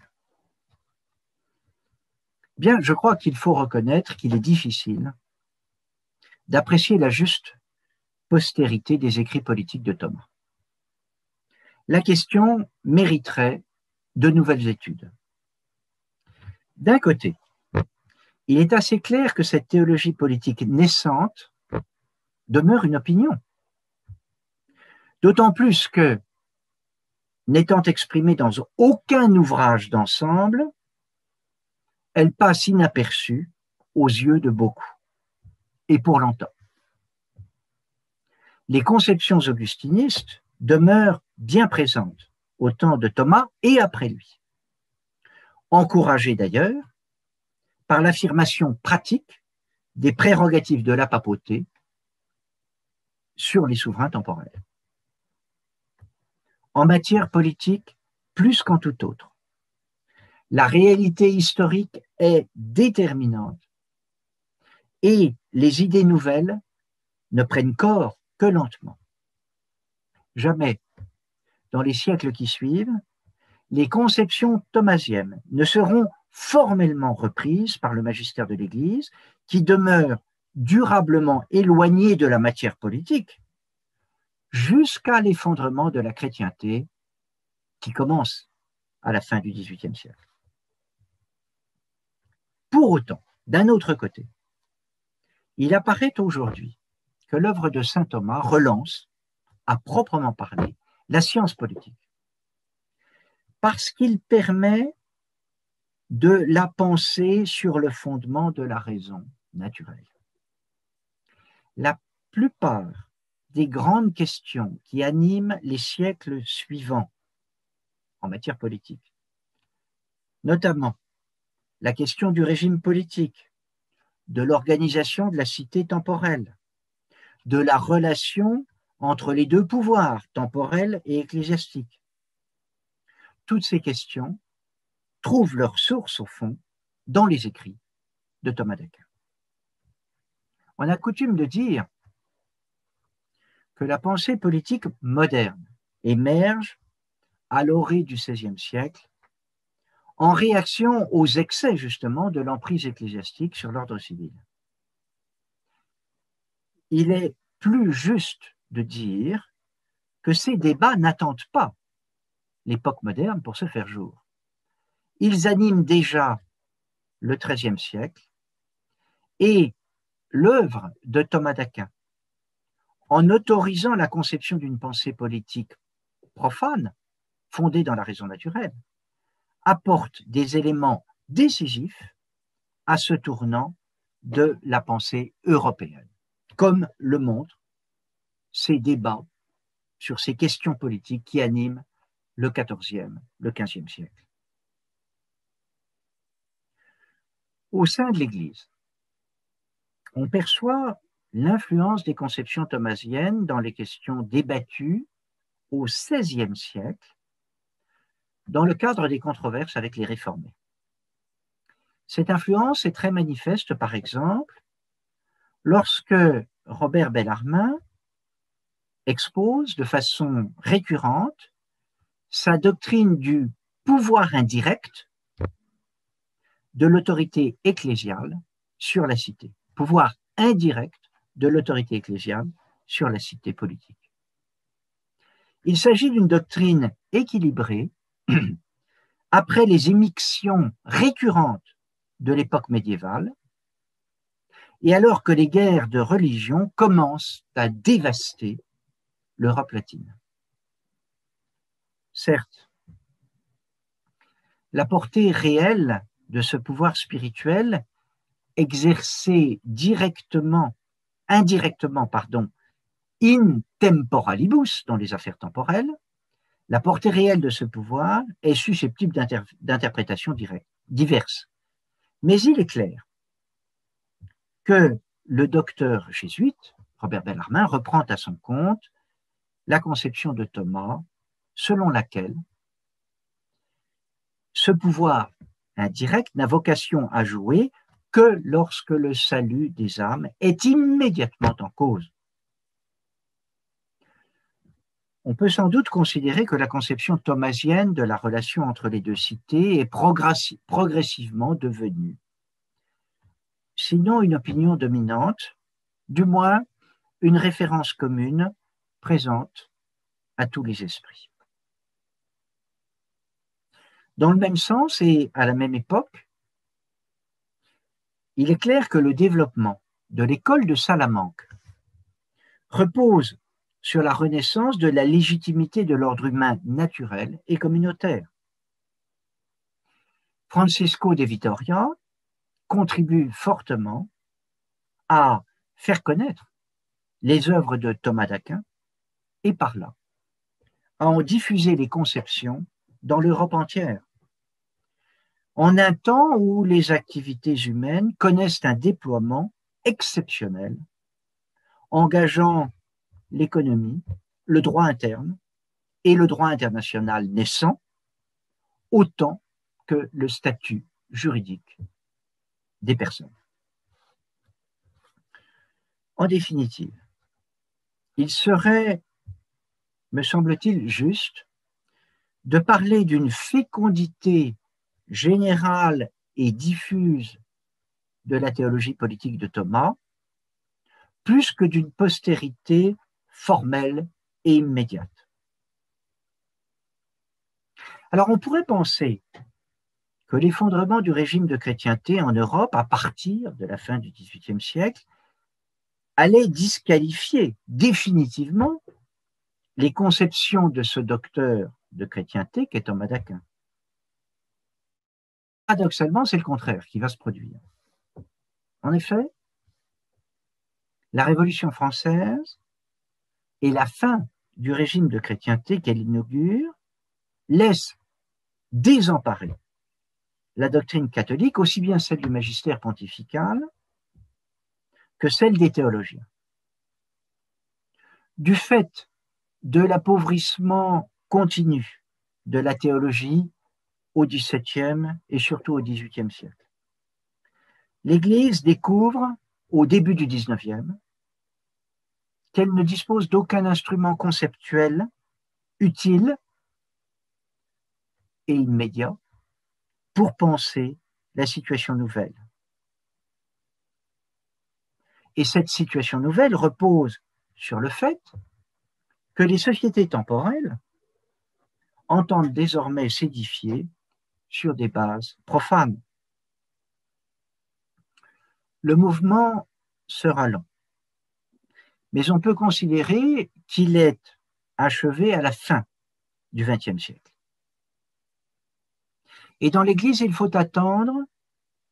Bien, je crois qu'il faut reconnaître qu'il est difficile d'apprécier la juste postérité des écrits politiques de Thomas. La question mériterait de nouvelles études. D'un côté, il est assez clair que cette théologie politique naissante demeure une opinion. D'autant plus que, n'étant exprimée dans aucun ouvrage d'ensemble, elle passe inaperçue aux yeux de beaucoup et pour longtemps. Les conceptions augustinistes demeurent bien présentes au temps de Thomas et après lui, encouragées d'ailleurs par l'affirmation pratique des prérogatives de la papauté sur les souverains temporels. En matière politique, plus qu'en tout autre, la réalité historique est déterminante et les idées nouvelles ne prennent corps que lentement. Jamais, dans les siècles qui suivent, les conceptions thomasiennes ne seront formellement reprises par le magistère de l'Église, qui demeure durablement éloigné de la matière politique, jusqu'à l'effondrement de la chrétienté qui commence à la fin du XVIIIe siècle. Pour autant, d'un autre côté, il apparaît aujourd'hui que l'œuvre de saint Thomas relance, à proprement parler, la science politique, parce qu'il permet de la penser sur le fondement de la raison naturelle. La plupart des grandes questions qui animent les siècles suivants en matière politique, notamment la question du régime politique, de l'organisation de la cité temporelle, de la relation entre les deux pouvoirs, temporel et ecclésiastique. Toutes ces questions trouvent leur source, au fond, dans les écrits de Thomas d'Aquin. On a coutume de dire que la pensée politique moderne émerge à l'orée du XVIe siècle en réaction aux excès justement de l'emprise ecclésiastique sur l'ordre civil. Il est plus juste de dire que ces débats n'attendent pas l'époque moderne pour se faire jour. Ils animent déjà le XIIIe siècle et l'œuvre de Thomas d'Aquin, en autorisant la conception d'une pensée politique profane, fondée dans la raison naturelle, apporte des éléments décisifs à ce tournant de la pensée européenne, comme le montrent ces débats sur ces questions politiques qui animent le XIVe, le XVe siècle. Au sein de l'Église, on perçoit l'influence des conceptions thomasiennes dans les questions débattues au XVIe siècle dans le cadre des controverses avec les réformés. Cette influence est très manifeste, par exemple, lorsque Robert Bellarmin expose de façon récurrente sa doctrine du pouvoir indirect de l'autorité ecclésiale sur la cité, pouvoir indirect de l'autorité ecclésiale sur la cité politique. Il s'agit d'une doctrine équilibrée après les émictions récurrentes de l'époque médiévale et alors que les guerres de religion commencent à dévaster l'Europe latine. Certes, la portée réelle de ce pouvoir spirituel exercé directement, indirectement, pardon, in temporalibus, dans les affaires temporelles, la portée réelle de ce pouvoir est susceptible d'interprétations diverses. Mais il est clair que le docteur jésuite, Robert Bellarmin, reprend à son compte la conception de Thomas selon laquelle ce pouvoir indirect n'a vocation à jouer que lorsque le salut des âmes est immédiatement en cause. On peut sans doute considérer que la conception thomasienne de la relation entre les deux cités est progressivement devenue, sinon une opinion dominante, du moins une référence commune présente à tous les esprits. Dans le même sens et à la même époque, il est clair que le développement de l'école de Salamanque repose sur la renaissance de la légitimité de l'ordre humain naturel et communautaire. Francisco de Vitoria contribue fortement à faire connaître les œuvres de Thomas d'Aquin et par là à en diffuser les conceptions dans l'Europe entière en un temps où les activités humaines connaissent un déploiement exceptionnel, engageant l'économie, le droit interne et le droit international naissant, autant que le statut juridique des personnes. En définitive, il serait, me semble-t-il, juste de parler d'une fécondité générale et diffuse de la théologie politique de Thomas, plus que d'une postérité formelle et immédiate. Alors on pourrait penser que l'effondrement du régime de chrétienté en Europe à partir de la fin du XVIIIe siècle allait disqualifier définitivement les conceptions de ce docteur de chrétienté qu'est Thomas d'Aquin. Paradoxalement, c'est le contraire qui va se produire. En effet, la Révolution française et la fin du régime de chrétienté qu'elle inaugure laissent désemparer la doctrine catholique, aussi bien celle du magistère pontifical que celle des théologiens. Du fait de l'appauvrissement continu de la théologie au XVIIe et surtout au XVIIIe siècle. L'Église découvre au début du XIXe qu'elle ne dispose d'aucun instrument conceptuel utile et immédiat pour penser la situation nouvelle. Et cette situation nouvelle repose sur le fait que les sociétés temporelles entendent désormais s'édifier sur des bases profanes. Le mouvement sera lent, mais on peut considérer qu'il est achevé à la fin du XXe siècle. Et dans l'Église, il faut attendre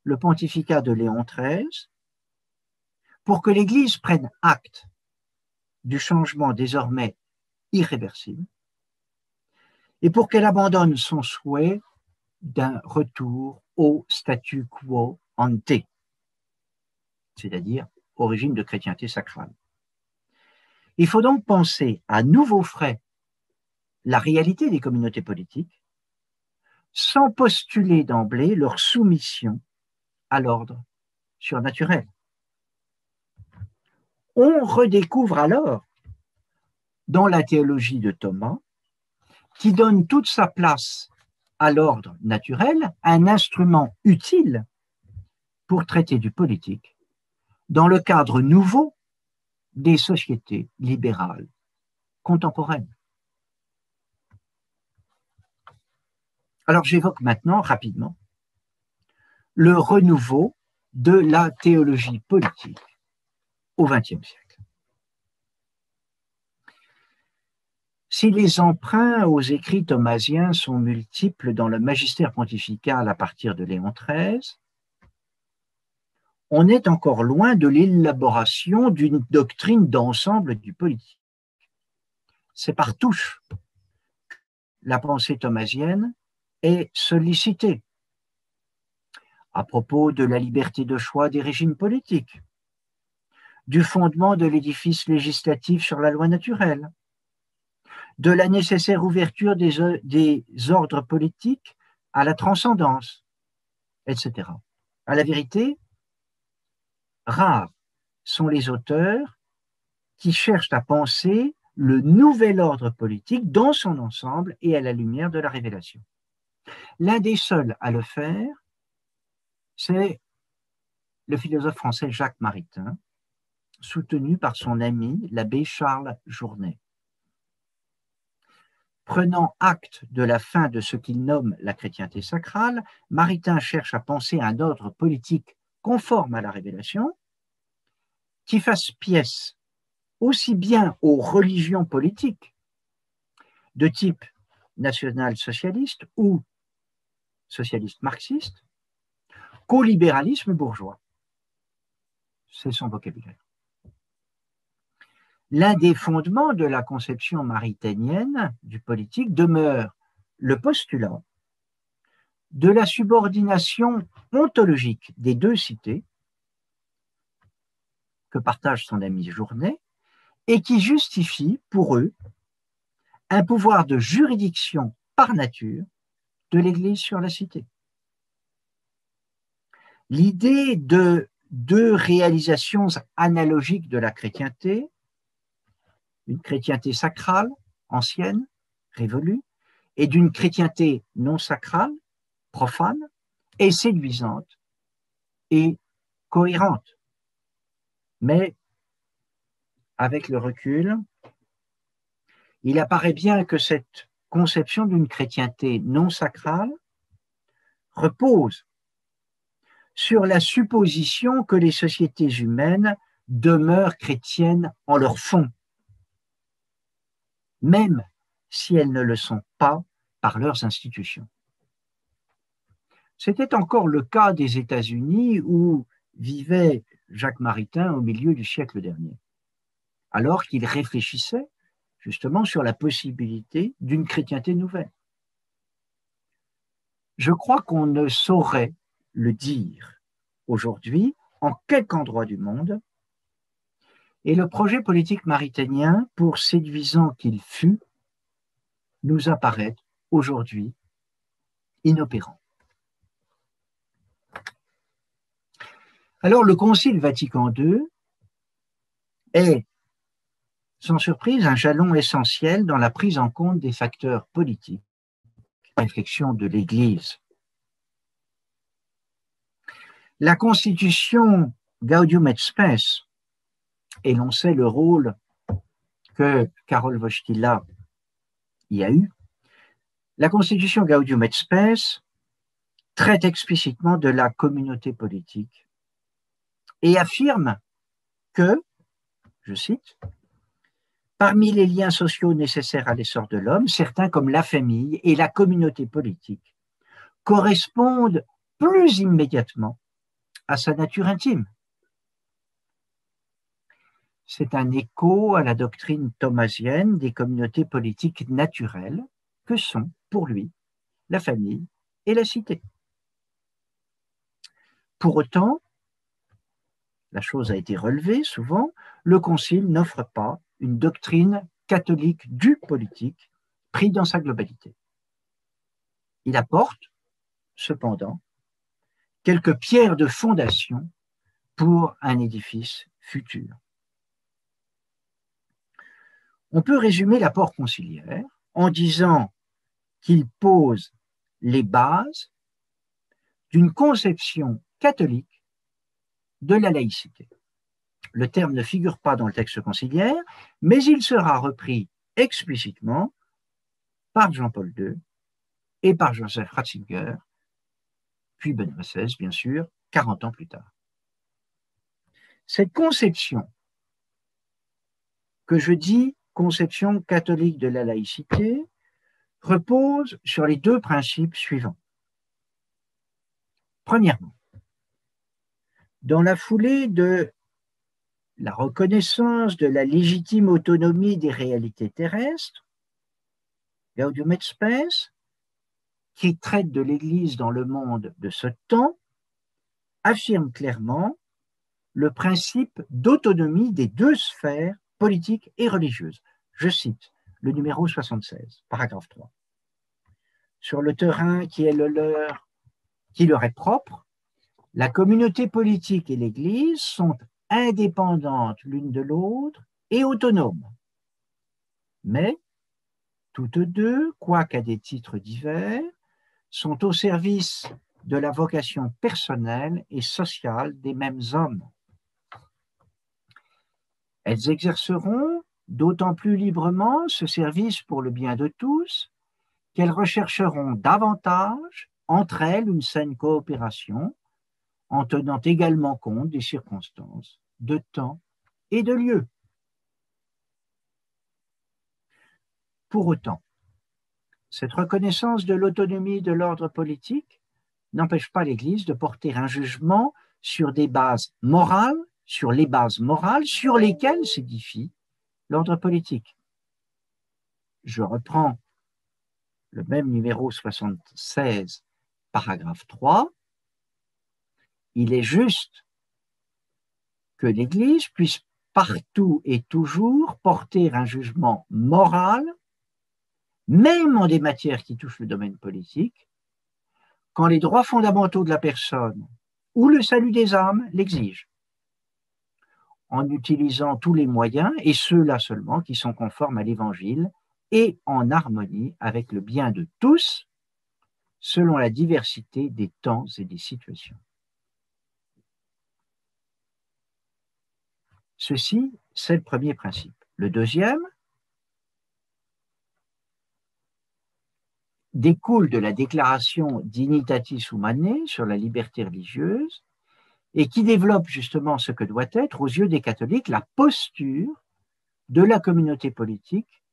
le pontificat de Léon XIII pour que l'Église prenne acte du changement désormais irréversible et pour qu'elle abandonne son souhait d'un retour au statu quo ante, c'est-à-dire au régime de chrétienté sacrale. Il faut donc penser à nouveau frais la réalité des communautés politiques sans postuler d'emblée leur soumission à l'ordre surnaturel. On redécouvre alors, dans la théologie de Thomas, qui donne toute sa place à l'ordre naturel, un instrument utile pour traiter du politique dans le cadre nouveau des sociétés libérales contemporaines. Alors j'évoque maintenant rapidement le renouveau de la théologie politique au XXe siècle. Si les emprunts aux écrits thomasiens sont multiples dans le magistère pontifical à partir de Léon XIII, on est encore loin de l'élaboration d'une doctrine d'ensemble du politique. C'est par touche la pensée thomasienne est sollicitée à propos de la liberté de choix des régimes politiques, du fondement de l'édifice législatif sur la loi naturelle, de la nécessaire ouverture des, des ordres politiques à la transcendance, etc. À la vérité, rares sont les auteurs qui cherchent à penser le nouvel ordre politique dans son ensemble et à la lumière de la révélation. L'un des seuls à le faire c'est le philosophe français Jacques Maritain, soutenu par son ami l'abbé Charles Journet. Prenant acte de la fin de ce qu'il nomme la chrétienté sacrale, Maritain cherche à penser un ordre politique conforme à la révélation, qui fasse pièce aussi bien aux religions politiques de type national-socialiste ou socialiste marxiste, qu'au libéralisme bourgeois. C'est son vocabulaire. L'un des fondements de la conception maritainienne du politique demeure le postulat de la subordination ontologique des deux cités que partage son ami Journet et qui justifie pour eux un pouvoir de juridiction par nature de l'Église sur la cité. L'idée de deux réalisations analogiques de la chrétienté, une chrétienté sacrale, ancienne, révolue, et d'une chrétienté non sacrale, profane, est séduisante et cohérente. Mais avec le recul, il apparaît bien que cette conception d'une chrétienté non sacrale repose sur la supposition que les sociétés humaines demeurent chrétiennes en leur fond, même si elles ne le sont pas par leurs institutions. C'était encore le cas des États-Unis où vivait Jacques Maritain au milieu du siècle dernier, alors qu'il réfléchissait justement sur la possibilité d'une chrétienté nouvelle. Je crois qu'on ne saurait le dire aujourd'hui en quelque endroit du monde. Et le projet politique maritannien, pour séduisant qu'il fut, nous apparaît aujourd'hui inopérant. Alors le Concile Vatican II est, sans surprise, un jalon essentiel dans la prise en compte des facteurs politiques, réflexion de l'Église la Constitution Gaudium et Spes énonçait le rôle que Karol Wojtyla y a eu. La Constitution Gaudium et Spes traite explicitement de la communauté politique et affirme que, je cite, Parmi les liens sociaux nécessaires à l'essor de l'homme, certains comme la famille et la communauté politique correspondent plus immédiatement à sa nature intime. C'est un écho à la doctrine thomasienne des communautés politiques naturelles que sont, pour lui, la famille et la cité. Pour autant, la chose a été relevée souvent, le Concile n'offre pas une doctrine catholique du politique pris dans sa globalité. Il apporte, cependant, quelques pierres de fondation pour un édifice futur. On peut résumer l'apport conciliaire en disant qu'il pose les bases d'une conception catholique de la laïcité. Le terme ne figure pas dans le texte conciliaire, mais il sera repris explicitement par Jean-Paul II et par Joseph Ratzinger, puis Benoît XVI, bien sûr, 40 ans plus tard. Cette conception que je dis conception catholique de la laïcité repose sur les deux principes suivants. Premièrement, dans la foulée de la reconnaissance de la légitime autonomie des réalités terrestres, Gaudium et Spes, qui traite de l'Église dans le monde de ce temps, affirme clairement le principe d'autonomie des deux sphères politiques et religieuses. Je cite le numéro 76, paragraphe 3. Sur le terrain qui est le leur, qui leur est propre, la communauté politique et l'Église sont indépendantes l'une de l'autre et autonomes. Mais toutes deux, quoiqu'à des titres divers, sont au service de la vocation personnelle et sociale des mêmes hommes. Elles exerceront d'autant plus librement ce service pour le bien de tous qu'elles rechercheront davantage entre elles une saine coopération en tenant également compte des circonstances, de temps et de lieu. Pour autant, cette reconnaissance de l'autonomie de l'ordre politique n'empêche pas l'Église de porter un jugement sur des bases morales sur les bases morales sur lesquelles s'édifie l'ordre politique. Je reprends le même numéro 76, paragraphe 3. Il est juste que l'Église puisse partout et toujours porter un jugement moral, même en des matières qui touchent le domaine politique, quand les droits fondamentaux de la personne ou le salut des âmes l'exigent en utilisant tous les moyens, et ceux-là seulement qui sont conformes à l'Évangile et en harmonie avec le bien de tous, selon la diversité des temps et des situations. Ceci, c'est le premier principe. Le deuxième découle de la déclaration d'Initatis Humanae sur la liberté religieuse et qui développe justement ce que doit être, aux yeux des catholiques, la posture de la communauté politique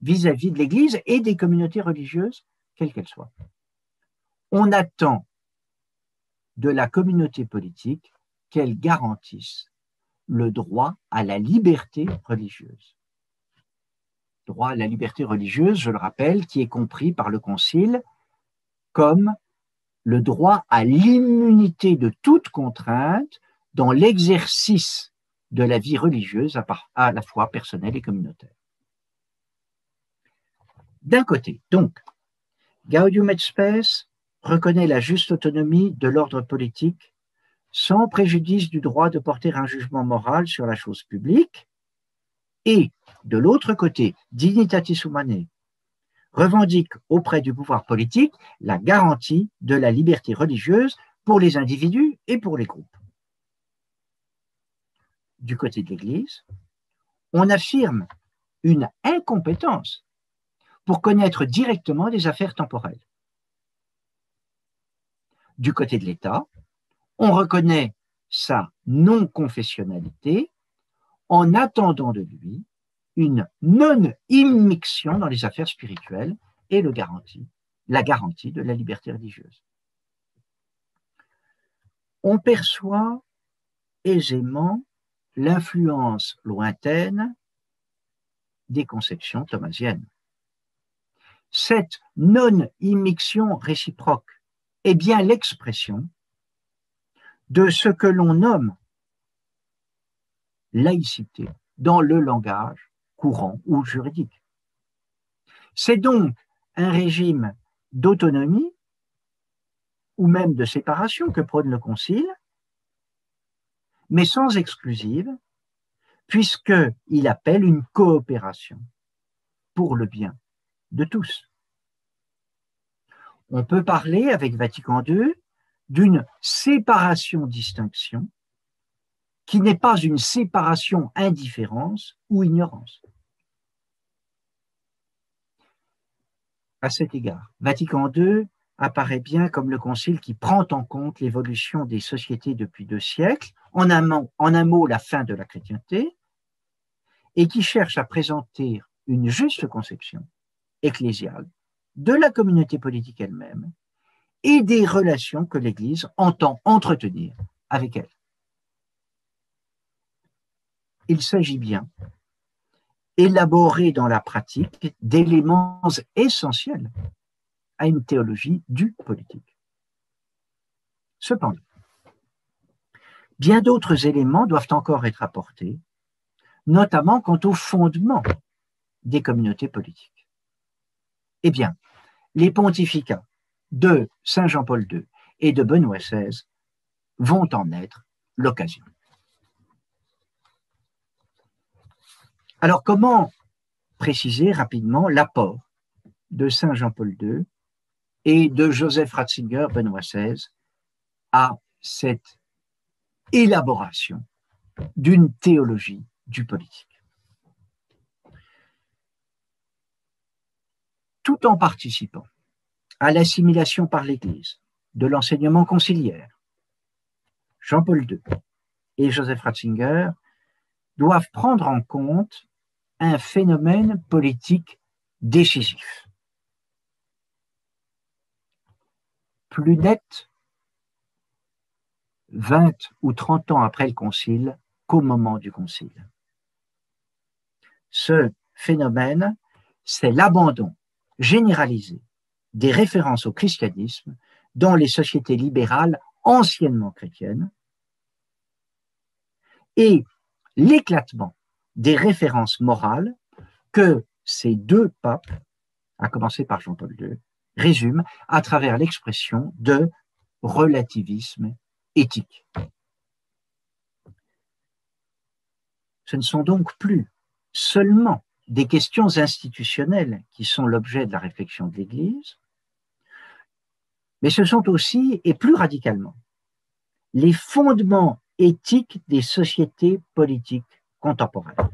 vis-à-vis de l'Église et des communautés religieuses, quelles qu'elles soient. On attend de la communauté politique qu'elle garantisse le droit à la liberté religieuse. Droit à la liberté religieuse, je le rappelle, qui est compris par le Concile comme le droit à l'immunité de toute contrainte dans l'exercice de la vie religieuse à, la fois personnelle et communautaire. D'un côté, donc, Gaudium et Spes reconnaît la juste autonomie de l'ordre politique sans préjudice du droit de porter un jugement moral sur la chose publique, et de l'autre côté, Dignitatis Humanae revendique auprès du pouvoir politique la garantie de la liberté religieuse pour les individus et pour les groupes. Du côté de l'Église, on affirme une incompétence pour connaître directement des affaires temporelles. Du côté de l'État, on reconnaît sa non-confessionnalité en attendant de lui une non-immixion dans les affaires spirituelles et la garantie de la liberté religieuse. On perçoit aisément l'influence lointaine des conceptions thomasiennes. Cette non-immixion réciproque est bien l'expression de ce que l'on nomme laïcité dans le langage courant ou juridique. C'est donc un régime d'autonomie ou même de séparation que prône le Concile, mais sans exclusive, puisqu'il appelle une coopération pour le bien de tous. On peut parler avec Vatican II d'une séparation-distinction qui n'est pas une séparation indifférence ou ignorance. À cet égard. Vatican II apparaît bien comme le concile qui prend en compte l'évolution des sociétés depuis deux siècles, en un, mot, en un mot la fin de la chrétienté, et qui cherche à présenter une juste conception ecclésiale de la communauté politique elle-même et des relations que l'Église entend entretenir avec elle. Il s'agit bien, élaborer dans la pratique, d'éléments essentiels à une théologie du politique. Cependant, bien d'autres éléments doivent encore être apportés, notamment quant au fondement des communautés politiques. Eh bien, les pontificats de Saint Jean-Paul II et de Benoît XVI vont en être l'occasion. Alors, comment préciser rapidement l'apport de Saint Jean-Paul II et de Joseph Ratzinger, Benoît XVI, à cette élaboration d'une théologie du politique? Tout en participant à l'assimilation par l'Église de l'enseignement conciliaire, Jean-Paul II et Joseph Ratzinger doivent prendre en compte un phénomène politique décisif. Plus net 20 ou 30 ans après le Concile qu'au moment du Concile. Ce phénomène, c'est l'abandon généralisé des références au christianisme dans les sociétés libérales anciennement chrétiennes et l'éclatement des références morales que ces deux papes, à commencer par Jean-Paul II, résument à travers l'expression de relativisme éthique. Ce ne sont donc plus seulement des questions institutionnelles qui sont l'objet de la réflexion de l'Église, mais ce sont aussi, et plus radicalement, les fondements éthiques des sociétés politiques contemporaines.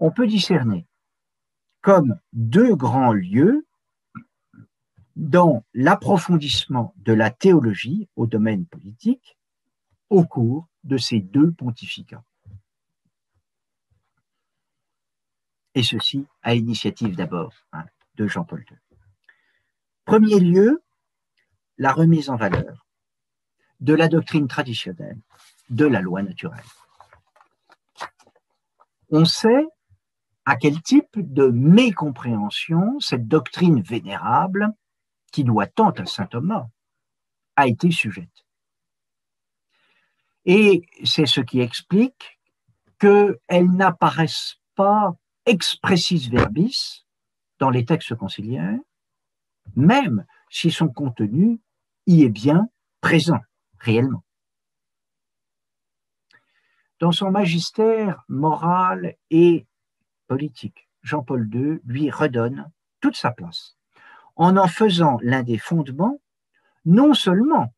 On peut discerner comme deux grands lieux dans l'approfondissement de la théologie au domaine politique au cours de ces deux pontificats. Et ceci à initiative d'abord hein, de Jean-Paul II. Premier lieu, la remise en valeur de la doctrine traditionnelle de la loi naturelle. On sait à quel type de mécompréhension cette doctrine vénérable, qui doit tant à saint Thomas, a été sujette. Et c'est ce qui explique qu'elle n'apparaisse pas expressis verbis dans les textes conciliaires, même si son contenu y est bien présent réellement. Dans son magistère moral et politique, Jean-Paul II lui redonne toute sa place, en en faisant l'un des fondements, non seulement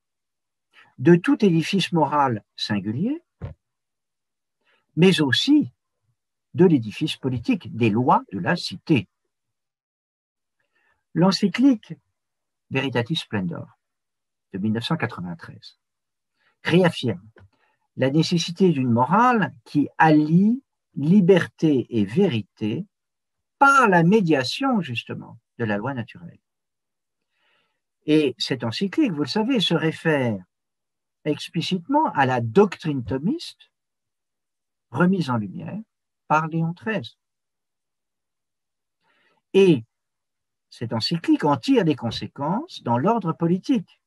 de tout édifice moral singulier, mais aussi de l'édifice politique, des lois de la cité. L'encyclique Veritatis Splendor de 1993 réaffirme la nécessité d'une morale qui allie liberté et vérité par la médiation justement de la loi naturelle. Et cette encyclique, vous le savez, se réfère explicitement à la doctrine thomiste remise en lumière par Léon XIII. Et cette encyclique en tire des conséquences dans l'ordre politique,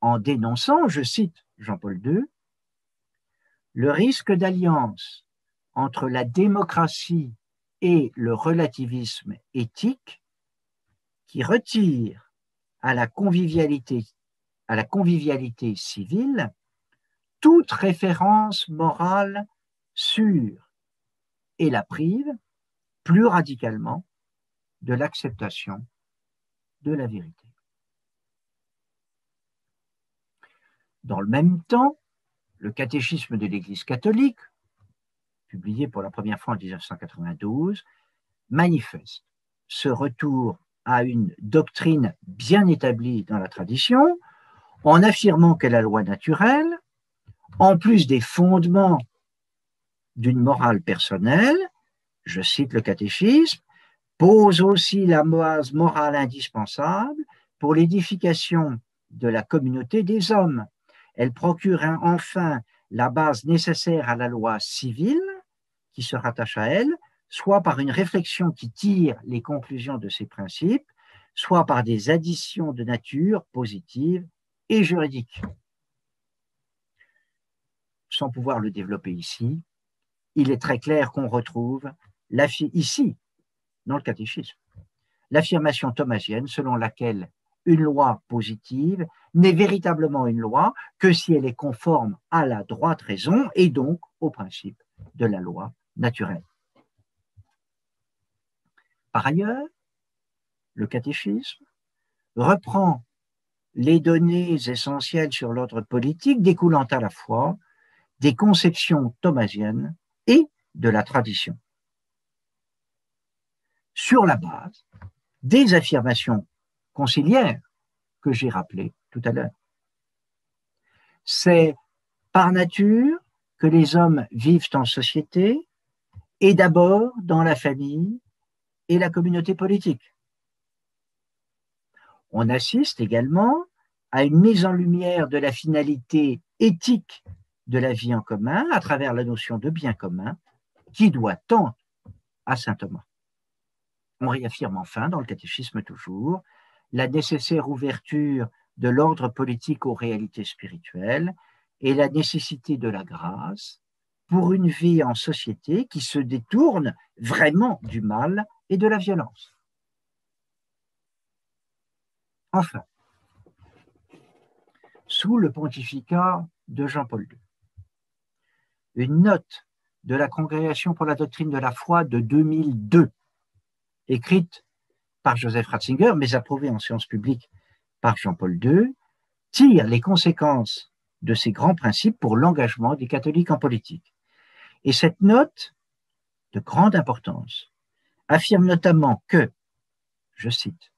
en dénonçant, je cite Jean-Paul II, le risque d'alliance entre la démocratie et le relativisme éthique qui retire à la convivialité, civile toute référence morale sûre et la prive plus radicalement de l'acceptation de la vérité. Dans le même temps, le catéchisme de l'Église catholique, publié pour la première fois en 1992, manifeste ce retour à une doctrine bien établie dans la tradition, en affirmant que la loi naturelle, en plus des fondements d'une morale personnelle, je cite le catéchisme, pose aussi la base morale indispensable pour l'édification de la communauté des hommes. Elle procure enfin la base nécessaire à la loi civile qui se rattache à elle, soit par une réflexion qui tire les conclusions de ces principes, soit par des additions de nature positive et juridique. Sans pouvoir le développer ici, il est très clair qu'on retrouve ici, dans le catéchisme, l'affirmation thomasienne selon laquelle une loi positive n'est véritablement une loi que si elle est conforme à la droite raison et donc au principe de la loi naturelle. Par ailleurs, le catéchisme reprend les données essentielles sur l'ordre politique découlant à la fois des conceptions thomasiennes et de la tradition. Sur la base des affirmations conciliaires que j'ai rappelées tout à l'heure. C'est par nature que les hommes vivent en société et d'abord dans la famille et la communauté politique. On assiste également à une mise en lumière de la finalité éthique de la vie en commun à travers la notion de bien commun qui doit tendre à saint Thomas. On réaffirme enfin, dans le catéchisme toujours, la nécessaire ouverture de l'ordre politique aux réalités spirituelles et la nécessité de la grâce pour une vie en société qui se détourne vraiment du mal et de la violence. Enfin, sous le pontificat de Jean-Paul II, une note de la Congrégation pour la doctrine de la foi de 2002, écrite par Joseph Ratzinger, mais approuvée en séance publique par Jean-Paul II, tire les conséquences de ces grands principes pour l'engagement des catholiques en politique. Et cette note, de grande importance, affirme notamment que, je cite,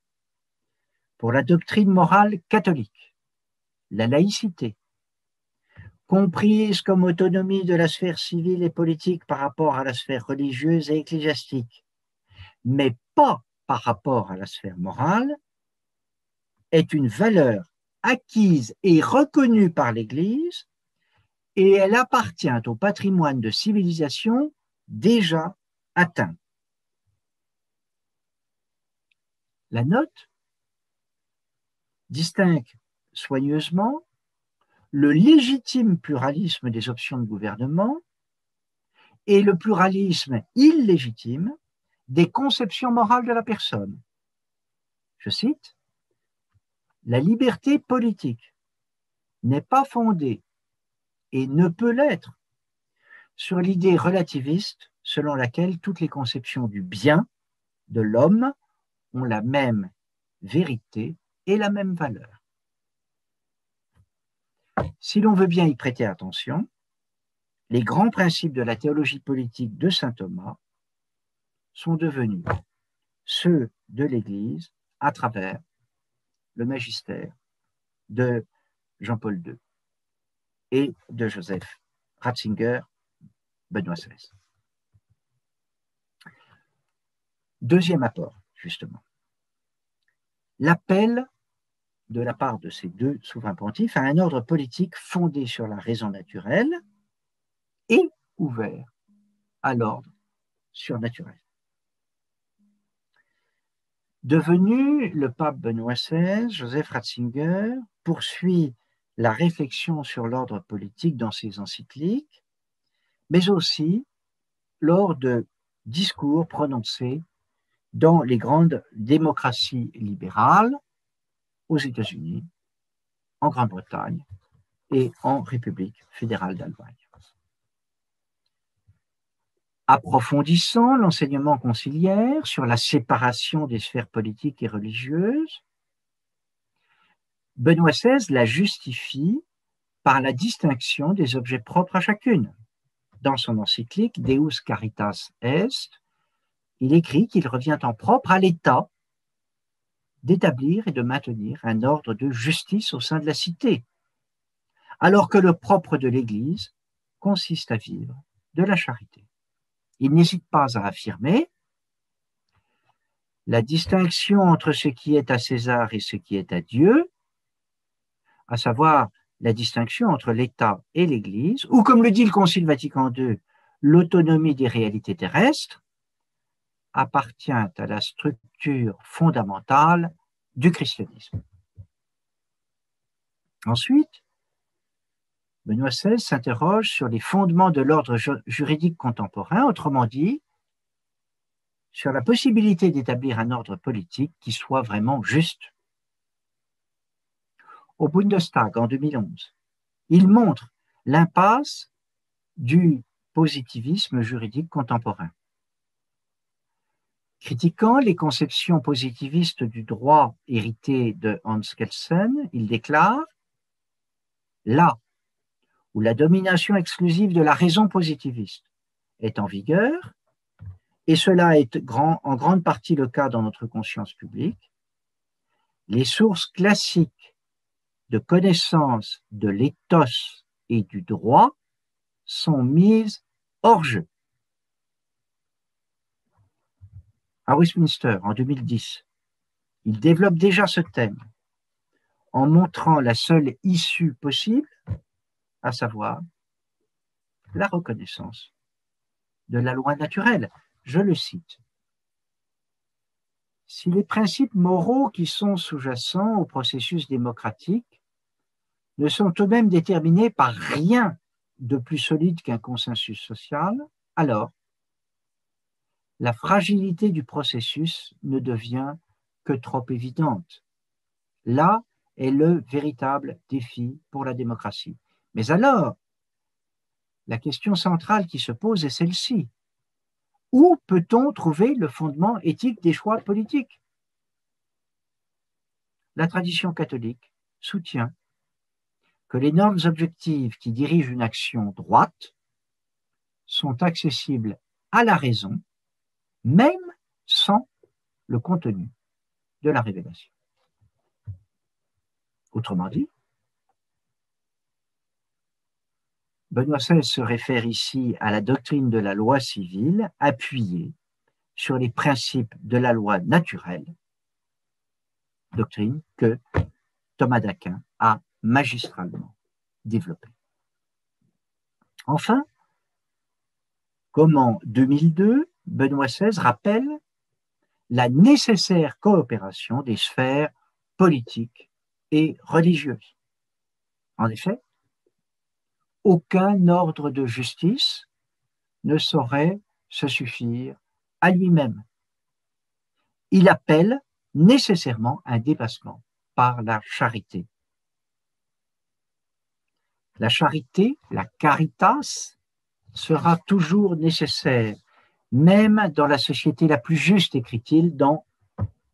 pour la doctrine morale catholique, la laïcité, comprise comme autonomie de la sphère civile et politique par rapport à la sphère religieuse et ecclésiastique, mais pas par rapport à la sphère morale, est une valeur acquise et reconnue par l'Église et elle appartient au patrimoine de civilisation déjà atteint. La note distingue soigneusement le légitime pluralisme des options de gouvernement et le pluralisme illégitime des conceptions morales de la personne. Je cite, La liberté politique n'est pas fondée et ne peut l'être sur l'idée relativiste selon laquelle toutes les conceptions du bien de l'homme ont la même vérité et la même valeur. Si l'on veut bien y prêter attention, les grands principes de la théologie politique de saint Thomas sont devenus ceux de l'Église à travers le magistère de Jean-Paul II et de Joseph Ratzinger, Benoît XVI. Deuxième apport, justement. L'appel de la part de ces deux souverains pontifs à un ordre politique fondé sur la raison naturelle et ouvert à l'ordre surnaturel. Devenu le pape Benoît XVI, Joseph Ratzinger poursuit la réflexion sur l'ordre politique dans ses encycliques, mais aussi lors de discours prononcés dans les grandes démocraties libérales, aux États-Unis, en Grande-Bretagne et en République fédérale d'Allemagne. Approfondissant l'enseignement conciliaire sur la séparation des sphères politiques et religieuses, Benoît XVI la justifie par la distinction des objets propres à chacune. Dans son encyclique Deus Caritas Est, il écrit qu'il revient en propre à l'État d'établir et de maintenir un ordre de justice au sein de la cité, alors que le propre de l'Église consiste à vivre de la charité. Il n'hésite pas à affirmer la distinction entre ce qui est à César et ce qui est à Dieu, à savoir la distinction entre l'État et l'Église, ou comme le dit le Concile Vatican II, l'autonomie des réalités terrestres, appartient à la structure fondamentale du christianisme. Ensuite, Benoît XVI s'interroge sur les fondements de l'ordre juridique contemporain, autrement dit, sur la possibilité d'établir un ordre politique qui soit vraiment juste. Au Bundestag en 2011, il montre l'impasse du positivisme juridique contemporain. Critiquant les conceptions positivistes du droit hérité de Hans Kelsen, il déclare Là où la domination exclusive de la raison positiviste est en vigueur, et cela est en grande partie le cas dans notre conscience publique, les sources classiques de connaissance de l'éthos et du droit sont mises hors jeu. À Westminster, en 2010, il développe déjà ce thème en montrant la seule issue possible, à savoir la reconnaissance de la loi naturelle. Je le cite. Si les principes moraux qui sont sous-jacents au processus démocratique ne sont eux-mêmes déterminés par rien de plus solide qu'un consensus social, alors la fragilité du processus ne devient que trop évidente. Là est le véritable défi pour la démocratie. Mais alors, la question centrale qui se pose est celle-ci. Où peut-on trouver le fondement éthique des choix politiques? La tradition catholique soutient que les normes objectives qui dirigent une action droite sont accessibles à la raison, même sans le contenu de la révélation. Autrement dit, Benoît XVI se réfère ici à la doctrine de la loi civile appuyée sur les principes de la loi naturelle, doctrine que Thomas d'Aquin a magistralement développée. Enfin, comme en 2002, Benoît XVI rappelle la nécessaire coopération des sphères politiques et religieuses. En effet, aucun ordre de justice ne saurait se suffire à lui-même. Il appelle nécessairement un dépassement par la charité. La charité, la caritas, sera toujours nécessaire, même dans la société la plus juste, écrit-il dans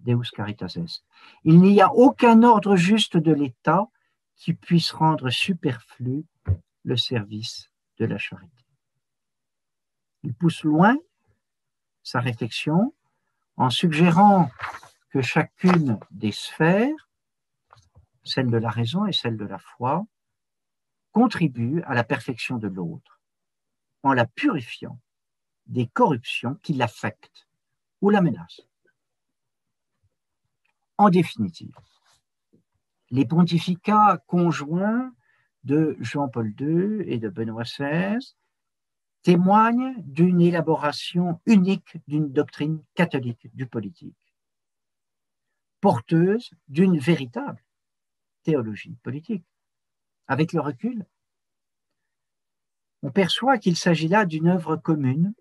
Deus Caritas Est. Il n'y a aucun ordre juste de l'État qui puisse rendre superflu le service de la charité. Il pousse loin sa réflexion en suggérant que chacune des sphères, celle de la raison et celle de la foi, contribue à la perfection de l'autre en la purifiant des corruptions qui l'affectent ou la menacent. En définitive, les pontificats conjoints de Jean-Paul II et de Benoît XVI témoignent d'une élaboration unique d'une doctrine catholique du politique, porteuse d'une véritable théologie politique. Avec le recul, on perçoit qu'il s'agit là d'une œuvre commune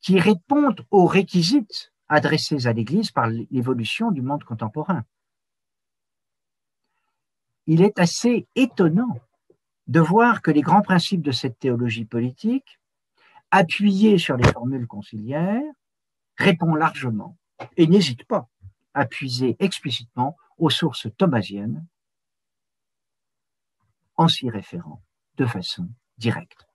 qui répond aux réquisites adressés à l'Église par l'évolution du monde contemporain il est assez étonnant de voir que les grands principes de cette théologie politique, appuyés sur les formules conciliaires, répondent largement et n'hésitent pas à puiser explicitement aux sources thomasiennes en s'y référant de façon directe.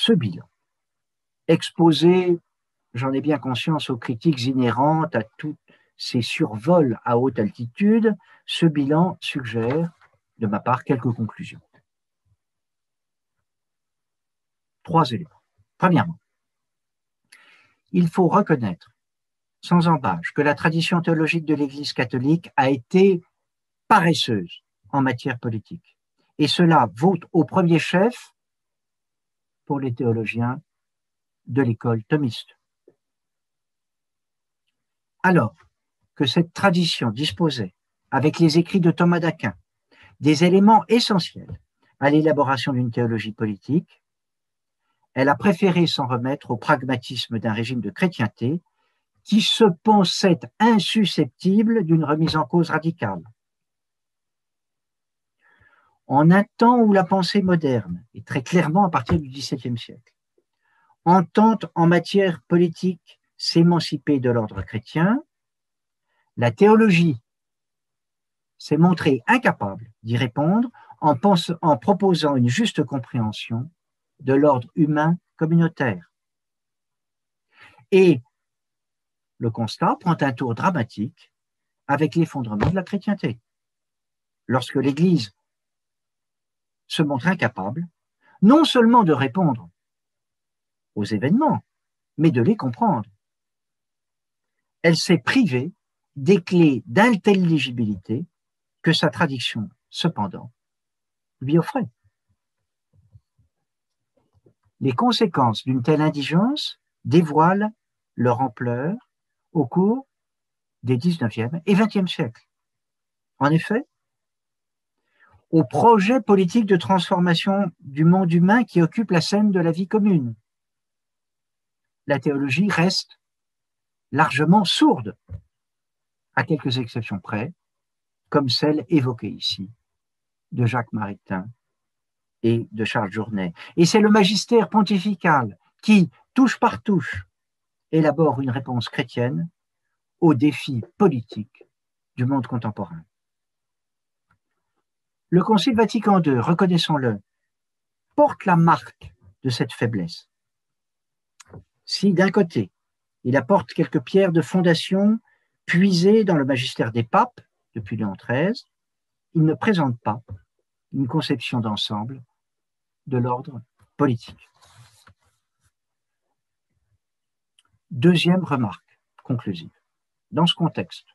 ce bilan, exposé, j'en ai bien conscience, aux critiques inhérentes à tous ces survols à haute altitude, ce bilan suggère, de ma part, quelques conclusions. Trois éléments. Premièrement, il faut reconnaître sans embâche que la tradition théologique de l'Église catholique a été paresseuse en matière politique. Et cela vaut au premier chef pour les théologiens de l'école thomiste. Alors cette tradition disposait, avec les écrits de Thomas d'Aquin, des éléments essentiels à l'élaboration d'une théologie politique, elle a préféré s'en remettre au pragmatisme d'un régime de chrétienté qui se pensait insusceptible d'une remise en cause radicale. En un temps où la pensée moderne, et très clairement à partir du XVIIe siècle, entend en matière politique s'émanciper de l'ordre chrétien, la théologie s'est montrée incapable d'y répondre en, proposant une juste compréhension de l'ordre humain communautaire. Et le constat prend un tour dramatique avec l'effondrement de la chrétienté. Lorsque l'Église se montre incapable, non seulement de répondre aux événements, mais de les comprendre. Elle s'est privée des clés d'intelligibilité que sa tradition, cependant, lui offrait. Les conséquences d'une telle indigence dévoilent leur ampleur au cours des 19e et 20e siècles. En effet, au projet politique de transformation du monde humain qui occupe la scène de la vie commune. La théologie reste largement sourde, à quelques exceptions près, comme celle évoquée ici de Jacques Maritain et de Charles Journet. Et c'est le magistère pontifical qui, touche par touche, élabore une réponse chrétienne aux défis politiques du monde contemporain. Le Concile Vatican II, reconnaissons-le, porte la marque de cette faiblesse. Si d'un côté, il apporte quelques pierres de fondation puisées dans le magistère des papes depuis Léon XIII, il ne présente pas une conception d'ensemble de l'ordre politique. Deuxième remarque conclusive. Dans ce contexte,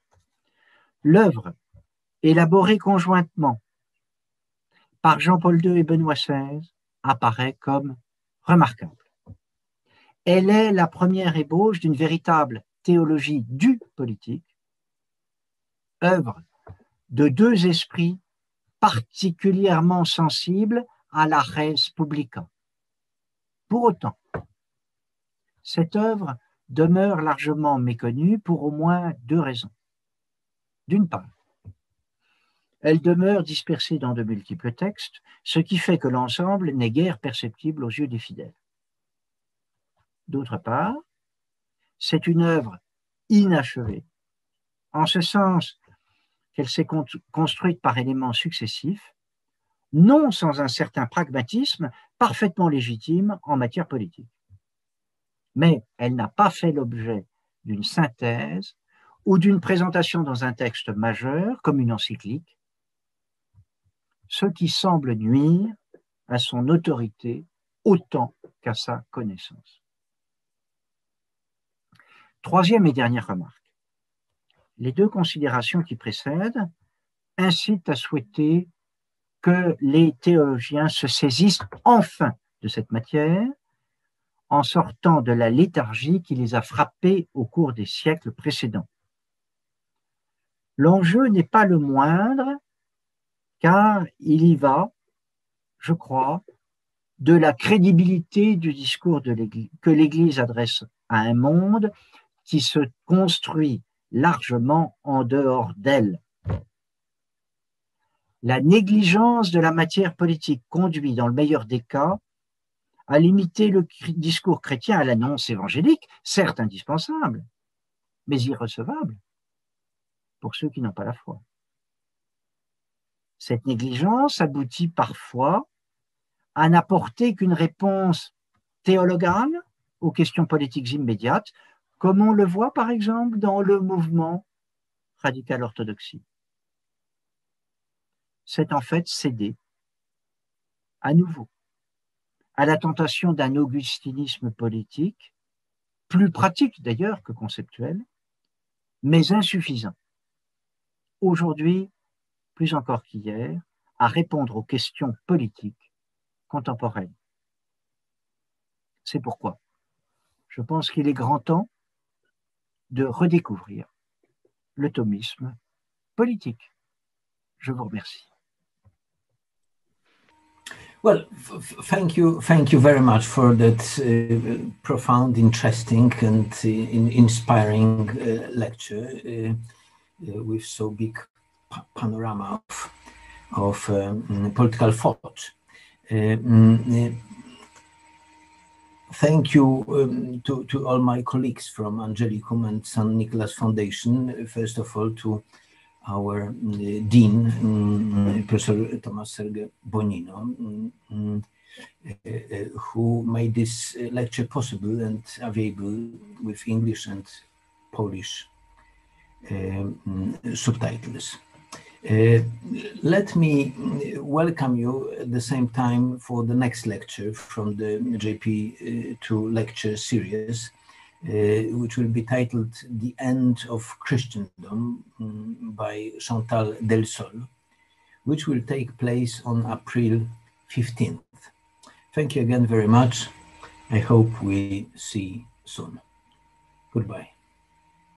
l'œuvre élaborée conjointement par Jean-Paul II et Benoît XVI apparaît comme remarquable. Elle est la première ébauche d'une véritable théologie du politique, œuvre de deux esprits particulièrement sensibles à la res publica. Pour autant, cette œuvre demeure largement méconnue pour au moins deux raisons. D'une part, elle demeure dispersée dans de multiples textes, ce qui fait que l'ensemble n'est guère perceptible aux yeux des fidèles. D'autre part, c'est une œuvre inachevée, en ce sens qu'elle s'est construite par éléments successifs, non sans un certain pragmatisme parfaitement légitime en matière politique mais elle n'a pas fait l'objet d'une synthèse ou d'une présentation dans un texte majeur comme une encyclique, ce qui semble nuire à son autorité autant qu'à sa connaissance. Troisième et dernière remarque. Les deux considérations qui précèdent incitent à souhaiter que les théologiens se saisissent enfin de cette matière en sortant de la léthargie qui les a frappés au cours des siècles précédents. L'enjeu n'est pas le moindre, car il y va, je crois, de la crédibilité du discours que l'Église adresse à un monde qui se construit largement en dehors d'elle. La négligence de la matière politique conduit, dans le meilleur des cas, à limiter le discours chrétien à l'annonce évangélique, certes indispensable, mais irrecevable pour ceux qui n'ont pas la foi. Cette négligence aboutit parfois à n'apporter qu'une réponse théologale aux questions politiques immédiates, comme on le voit par exemple dans le mouvement radical orthodoxie. C'est en fait céder à nouveau à la tentation d'un augustinisme politique, plus pratique d'ailleurs que conceptuel, mais insuffisant. Aujourd'hui, plus encore qu'hier, à répondre aux questions politiques contemporaines. C'est pourquoi je pense qu'il est grand temps de redécouvrir le thomisme politique. Je vous remercie. Well, thank you, thank you very much for that uh, profound, interesting, and uh, inspiring uh, lecture with so big panorama of, um, political thought. Mm, thank you um, to, to all my colleagues from Angelicum and San Nicholas Foundation. First of all, to our uh, dean, um, Professor Thomas Serge Bonino, um, uh, who made this lecture possible and available with English and Polish um, subtitles. Uh, let me welcome you at the same time for the next lecture from the JP2 uh, lecture series, uh, which will be titled The End of Christendom um, by Chantal Delsol, which will take place on April 15th. Thank you again very much. I hope we see soon. Goodbye.